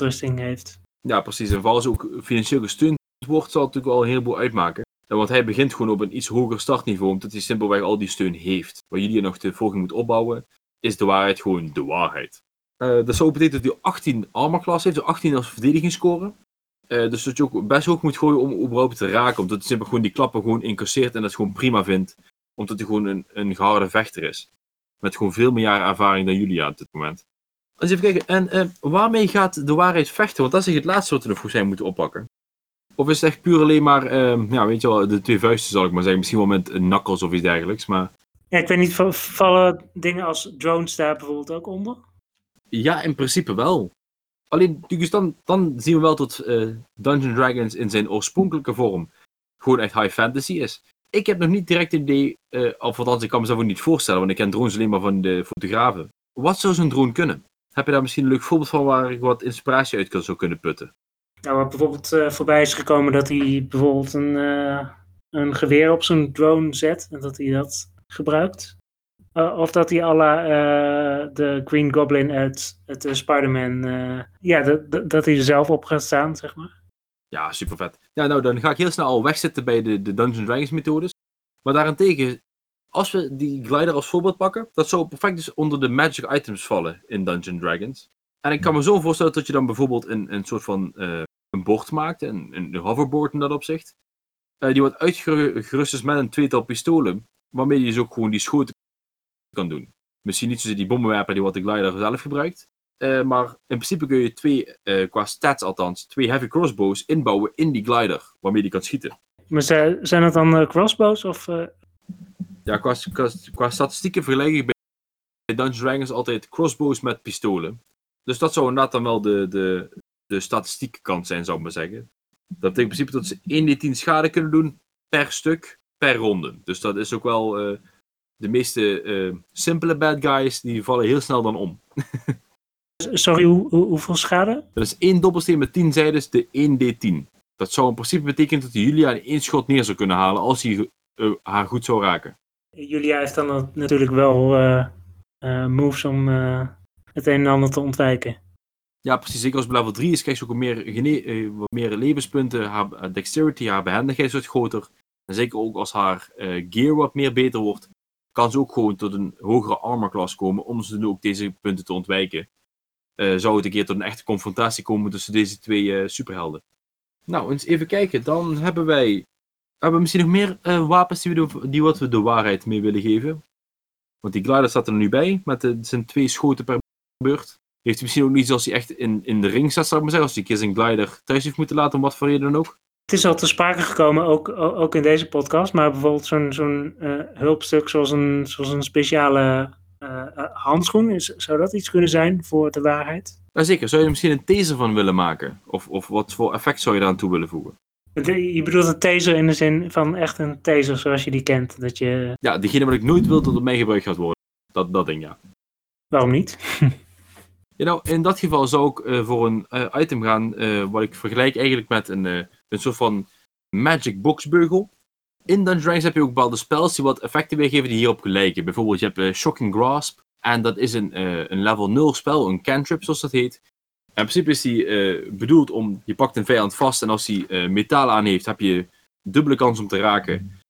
rusting heeft. Ja, precies. En vooral als ook financieel gesteund wordt, zal het natuurlijk wel een heleboel uitmaken. Want hij begint gewoon op een iets hoger startniveau, omdat hij simpelweg al die steun heeft. Waar jullie nog de volging moet opbouwen, is de waarheid gewoon de waarheid. Uh, dat zou betekenen dat hij 18 armor class heeft, dus 18 als verdedigingsscore. Eh, dus dat je ook best hoog moet gooien om überhaupt te raken. Omdat hij simpel gewoon die klappen gewoon incasseert en dat gewoon prima vindt. Omdat hij gewoon een, een geharde vechter is. Met gewoon veel meer jaren ervaring dan Julia op dit moment. Eens even kijken, en eh, waarmee gaat de waarheid vechten? Want dat is echt het laatste wat we nog voor zijn moeten oppakken. Of is het echt puur alleen maar, ehm, ja, weet je wel, de twee vuisten zal ik maar zeggen. Misschien wel met knuckles of iets dergelijks, maar... Ja, ik weet niet, va- vallen dingen als drones daar bijvoorbeeld ook onder? Ja, in principe wel. Alleen, dus dan, dan zien we wel dat eh Dungeons Dragons in zijn oorspronkelijke vorm gewoon echt high fantasy is. Ik heb nog niet direct een idee, eh of althans, ik kan mezelf ook niet voorstellen, want ik ken drones alleen maar van de fotografen. Wat zou zo'n drone kunnen? Heb je daar misschien een leuk voorbeeld van waar ik wat inspiratie uit kan, zou kunnen putten? Nou, wat bijvoorbeeld eh, voorbij is gekomen dat hij bijvoorbeeld een, een geweer op zijn drone zet en dat hij dat gebruikt. Eh, of dat hij à la eh, de Green Goblin uit het eh, Spider-Man, ja, dat, hij er zelf op gaat staan, zeg maar. Ja, super vet. Ja, nou, dan ga ik heel snel al wegzitten bij de, de Dungeons Dragons methodes. Maar daarentegen, als we die glider als voorbeeld pakken, dat zou perfect dus onder de magic items vallen in Dungeons Dragons. En ik kan me zo voorstellen dat je dan bijvoorbeeld een, een soort van een bord maakt, een, een hoverboard in dat opzicht. Die wordt uitgerust met een tweetal pistolen, waarmee je dus ook gewoon die schoten kan doen. Misschien niet zoals die bommenwerper die wat de glider zelf gebruikt. Eh, maar in principe kun je twee, eh, qua stats althans, twee heavy crossbows inbouwen in die glider, waarmee die kan schieten. Maar zi- zijn het dan eh, crossbows of... Ja, qua, qua, qua statistieken vergelijk ik bij Dungeons Dragons altijd crossbows met pistolen. Dus dat zou inderdaad dan wel de, de, de statistieke kant zijn, zou ik maar zeggen. Dat betekent in principe dat ze 1d10 schade kunnen doen per stuk, per ronde. Dus dat is ook wel de meeste eh, simpele bad guys, die vallen heel snel dan om. sorry, hoe, hoe- hoeveel schade? Dat is één dobbelsteen met 10 zijdes, de 1d10. Dat zou in principe betekenen dat hij Julia in één schot neer zou kunnen halen als hij eh, haar goed zou raken. Julia heeft dan natuurlijk wel eh, moves om het een en ander te ontwijken. Ja, precies. Zeker als bij level 3 is, krijgt ze ook meer, wat meer levenspunten. Haar dexterity, haar behendigheid wordt groter. En zeker ook als haar gear wat meer beter wordt, kan ze ook gewoon tot een hogere armor class komen om ze ook deze punten te ontwijken. Eh, zou het een keer tot een echte confrontatie komen tussen deze twee eh, superhelden. Nou, eens even kijken. Dan hebben wij... Hebben we misschien nog meer eh, wapens die, we de, die wat we de waarheid mee willen geven? Want die glider staat er nu bij, met zijn twee schoten per beurt. Heeft hij misschien ook niet zoals hij echt in, in de ring staat, zou ik maar zeggen. Als hij een zijn glider thuis heeft moeten laten, om wat voor reden dan ook. Het is al te sprake gekomen, ook, ook in deze podcast, maar bijvoorbeeld zo'n zo'n eh, hulpstuk zoals een, zoals een speciale eh, eh, handschoen, is, zou dat iets kunnen zijn voor de waarheid? Ja, zeker. Zou je er misschien een taser van willen maken? Of, of wat voor effect zou je eraan toe willen voegen? Je bedoelt een taser in de zin van echt een taser zoals je die kent, dat je, Ja, diegene wat ik nooit wil dat op mij gebruikt gaat worden. Dat, dat ding, ja. waarom niet? Ja, nou, in dat geval zou ik voor een item gaan, wat ik vergelijk eigenlijk met een, een soort van magic box beugel. In Dungeons Dragons heb je ook bepaalde spells die wat effecten weergeven die hierop lijken. Bijvoorbeeld, je hebt eh, Shocking Grasp. En dat is een, eh, een level 0 spel, een cantrip zoals dat heet. En in principe is die eh, bedoeld om, je pakt een vijand vast en als hij metaal aan heeft, heb je dubbele kans om te raken.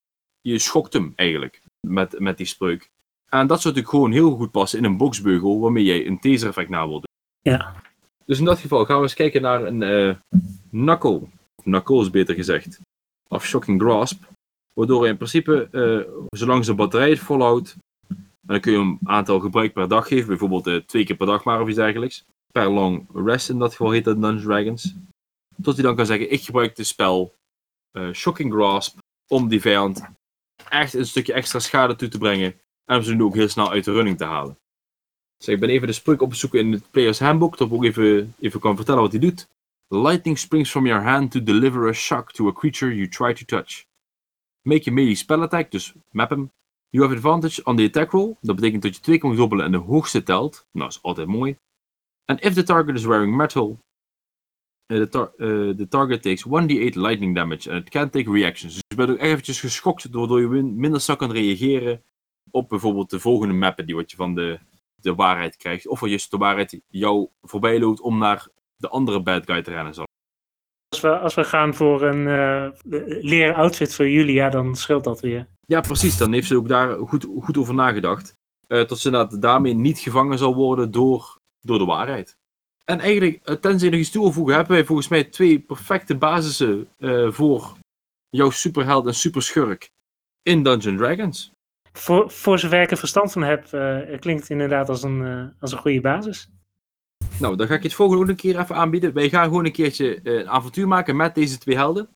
Je schokt hem eigenlijk met, met die spreuk. En dat zou natuurlijk gewoon heel goed passen in een boxbeugel waarmee jij een taser effect na wilt doen. Ja. Dus in dat geval gaan we eens kijken naar een eh knuckle. Knuckles beter gezegd. Of shocking grasp. Waardoor je in principe, eh, zolang ze batterij het volhoudt, en dan kun je een aantal gebruik per dag geven. Bijvoorbeeld eh, twee keer per dag maar of iets dergelijks. Per long rest in dat geval heet dat Dungeons Dragons. Tot hij dan kan zeggen, ik gebruik het spel eh, shocking grasp om die vijand echt een stukje extra schade toe te brengen. En om ze nu ook heel snel uit de running te halen. Dus ik ben even de spreuk opzoeken in het Player's Handbook, dat ik ook even, even kan vertellen wat hij doet. Lightning springs from your hand to deliver a shock to a creature you try to touch. Make a melee spell attack, dus map hem. You have advantage on the attack roll. Dat betekent dat je twee kan dobbelen en de hoogste telt. Nou, dat is altijd mooi. And if the target is wearing metal, uh, the, uh, the target takes 1d8 lightning damage and it can take reactions. Dus je bent ook eventjes geschokt, waardoor je min- minder snel kan reageren op bijvoorbeeld de volgende mappen die wat je van de, de waarheid krijgt. Of wat juist de waarheid jou voorbij loopt om naar de andere bad guy te rennen. Zal. Als we, als we gaan voor een eh, leren outfit voor Julia, dan scheelt dat weer. Ja, precies. Dan heeft ze ook daar goed, goed over nagedacht. Eh tot ze daarmee niet gevangen zal worden door, door de waarheid. En eigenlijk, eh, tenzij nog iets toevoegen, hebben wij volgens mij twee perfecte basissen voor jouw superheld en superschurk in Dungeons Dragons. Voor, voor zover ik er verstand van heb, klinkt het inderdaad als een, als een goede basis. Nou, dan ga ik het volgende ook een keer even aanbieden. Wij gaan gewoon een keertje eh, een avontuur maken met deze twee helden.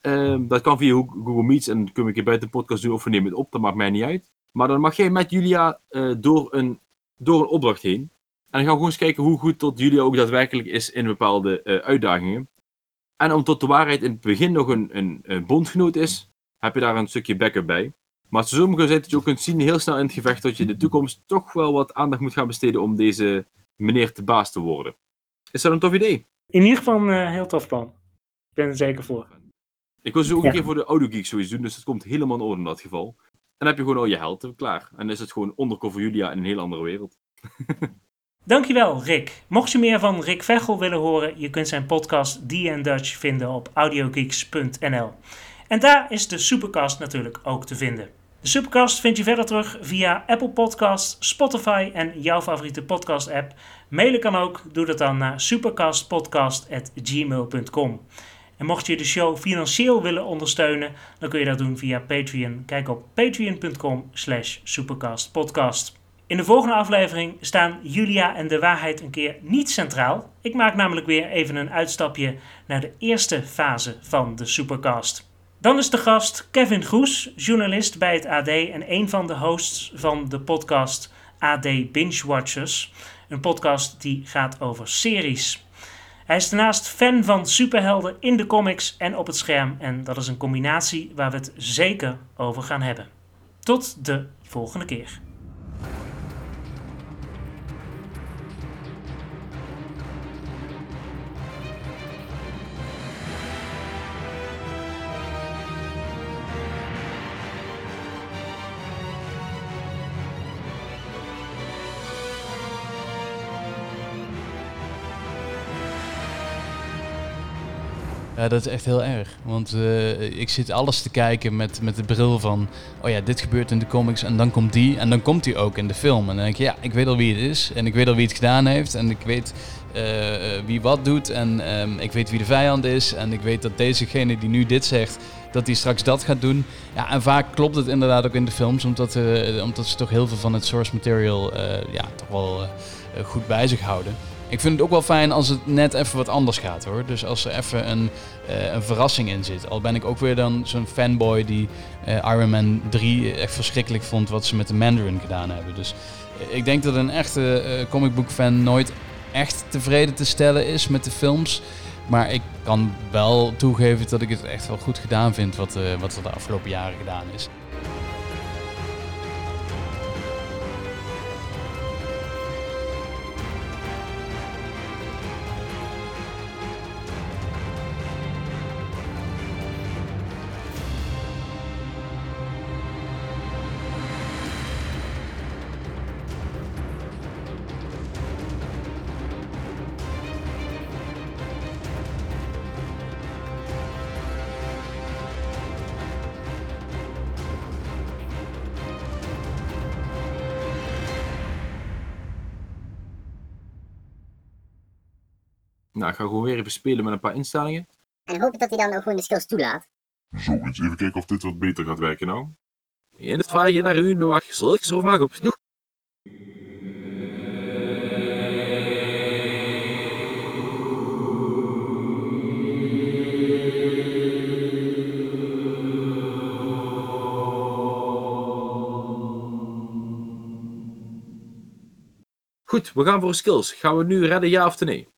Ehm, dat kan via Google Meets en kunnen we een keer buiten de podcast doen of we nemen het op, dat maakt mij niet uit. Maar dan mag jij met Julia eh, door, een, door een opdracht heen. En dan gaan we gewoon eens kijken hoe goed tot Julia ook daadwerkelijk is in bepaalde eh, uitdagingen. En om tot de waarheid in het begin nog een, een, bondgenoot is, heb je daar een stukje backup bij. Maar zo gezegd dat je ook kunt zien heel snel in het gevecht dat je in de toekomst toch wel wat aandacht moet gaan besteden om deze meneer te baas te worden. Is dat een tof idee? In ieder geval een eh, heel tof plan. Ik ben er zeker voor. Ik wil zo ook Ja. een keer voor de Audiogeek zoiets doen, dus dat komt helemaal in orde in dat geval. En dan heb je gewoon al je held klaar. En dan is het gewoon undercover Julia in een heel andere wereld. Dankjewel, Rick. Mocht je meer van Rick Vechel willen horen, je kunt zijn podcast D Dutch vinden op audiogeeks.nl. En daar is de Supercast natuurlijk ook te vinden. De Supercast vind je verder terug via Apple Podcasts, Spotify en jouw favoriete podcast app. Mailen kan ook, doe dat dan naar supercastpodcast.gmail.com. En mocht je de show financieel willen ondersteunen, dan kun je dat doen via Patreon. Kijk op patreon.com slash supercastpodcast. In de volgende aflevering staan Julia en de waarheid een keer niet centraal. Ik maak namelijk weer even een uitstapje naar de eerste fase van de Supercast. Dan is de gast Kevin Groes, journalist bij het AD en een van de hosts van de podcast AD Binge Watchers. Een podcast die gaat over series. Hij is daarnaast fan van superhelden in de comics en op het scherm en dat is een combinatie waar we het zeker over gaan hebben. Tot de volgende keer. Ja, dat is echt heel erg. Want eh, ik zit alles te kijken met, met de bril van... Oh ja, dit gebeurt in de comics en dan komt die. En dan komt die ook in de film. En dan denk je, ja, ik weet al wie het is. En ik weet al wie het gedaan heeft. En ik weet eh, eh, wie wat doet. En ehm, ik weet wie de vijand is. En ik weet dat dezegene die nu dit zegt... dat hij straks dat gaat doen. Ja, en vaak klopt het inderdaad ook in de films. Omdat, omdat ze toch heel veel van het source material... ja, toch wel goed bij zich houden. Ik vind het ook wel fijn als het net even wat anders gaat hoor. Dus als er even een, eh, een verrassing in zit. Al ben ik ook weer dan zo'n fanboy die eh, Iron Man 3 echt verschrikkelijk vond wat ze met de Mandarin gedaan hebben. Dus eh, ik denk dat een echte eh comicbook fan nooit echt tevreden te stellen is met de films. Maar ik kan wel toegeven dat ik het echt wel goed gedaan vind wat, wat er de afgelopen jaren gedaan is. Ga gewoon weer even spelen met een paar instellingen. En hoop dat hij dan ook gewoon de skills toelaat. Zoiets, even kijken of dit wat beter gaat werken nou. In het vraag je naar u nog zal ik zo vaak op genoeg. Goed, we gaan voor skills. Gaan we nu redden, ja of nee?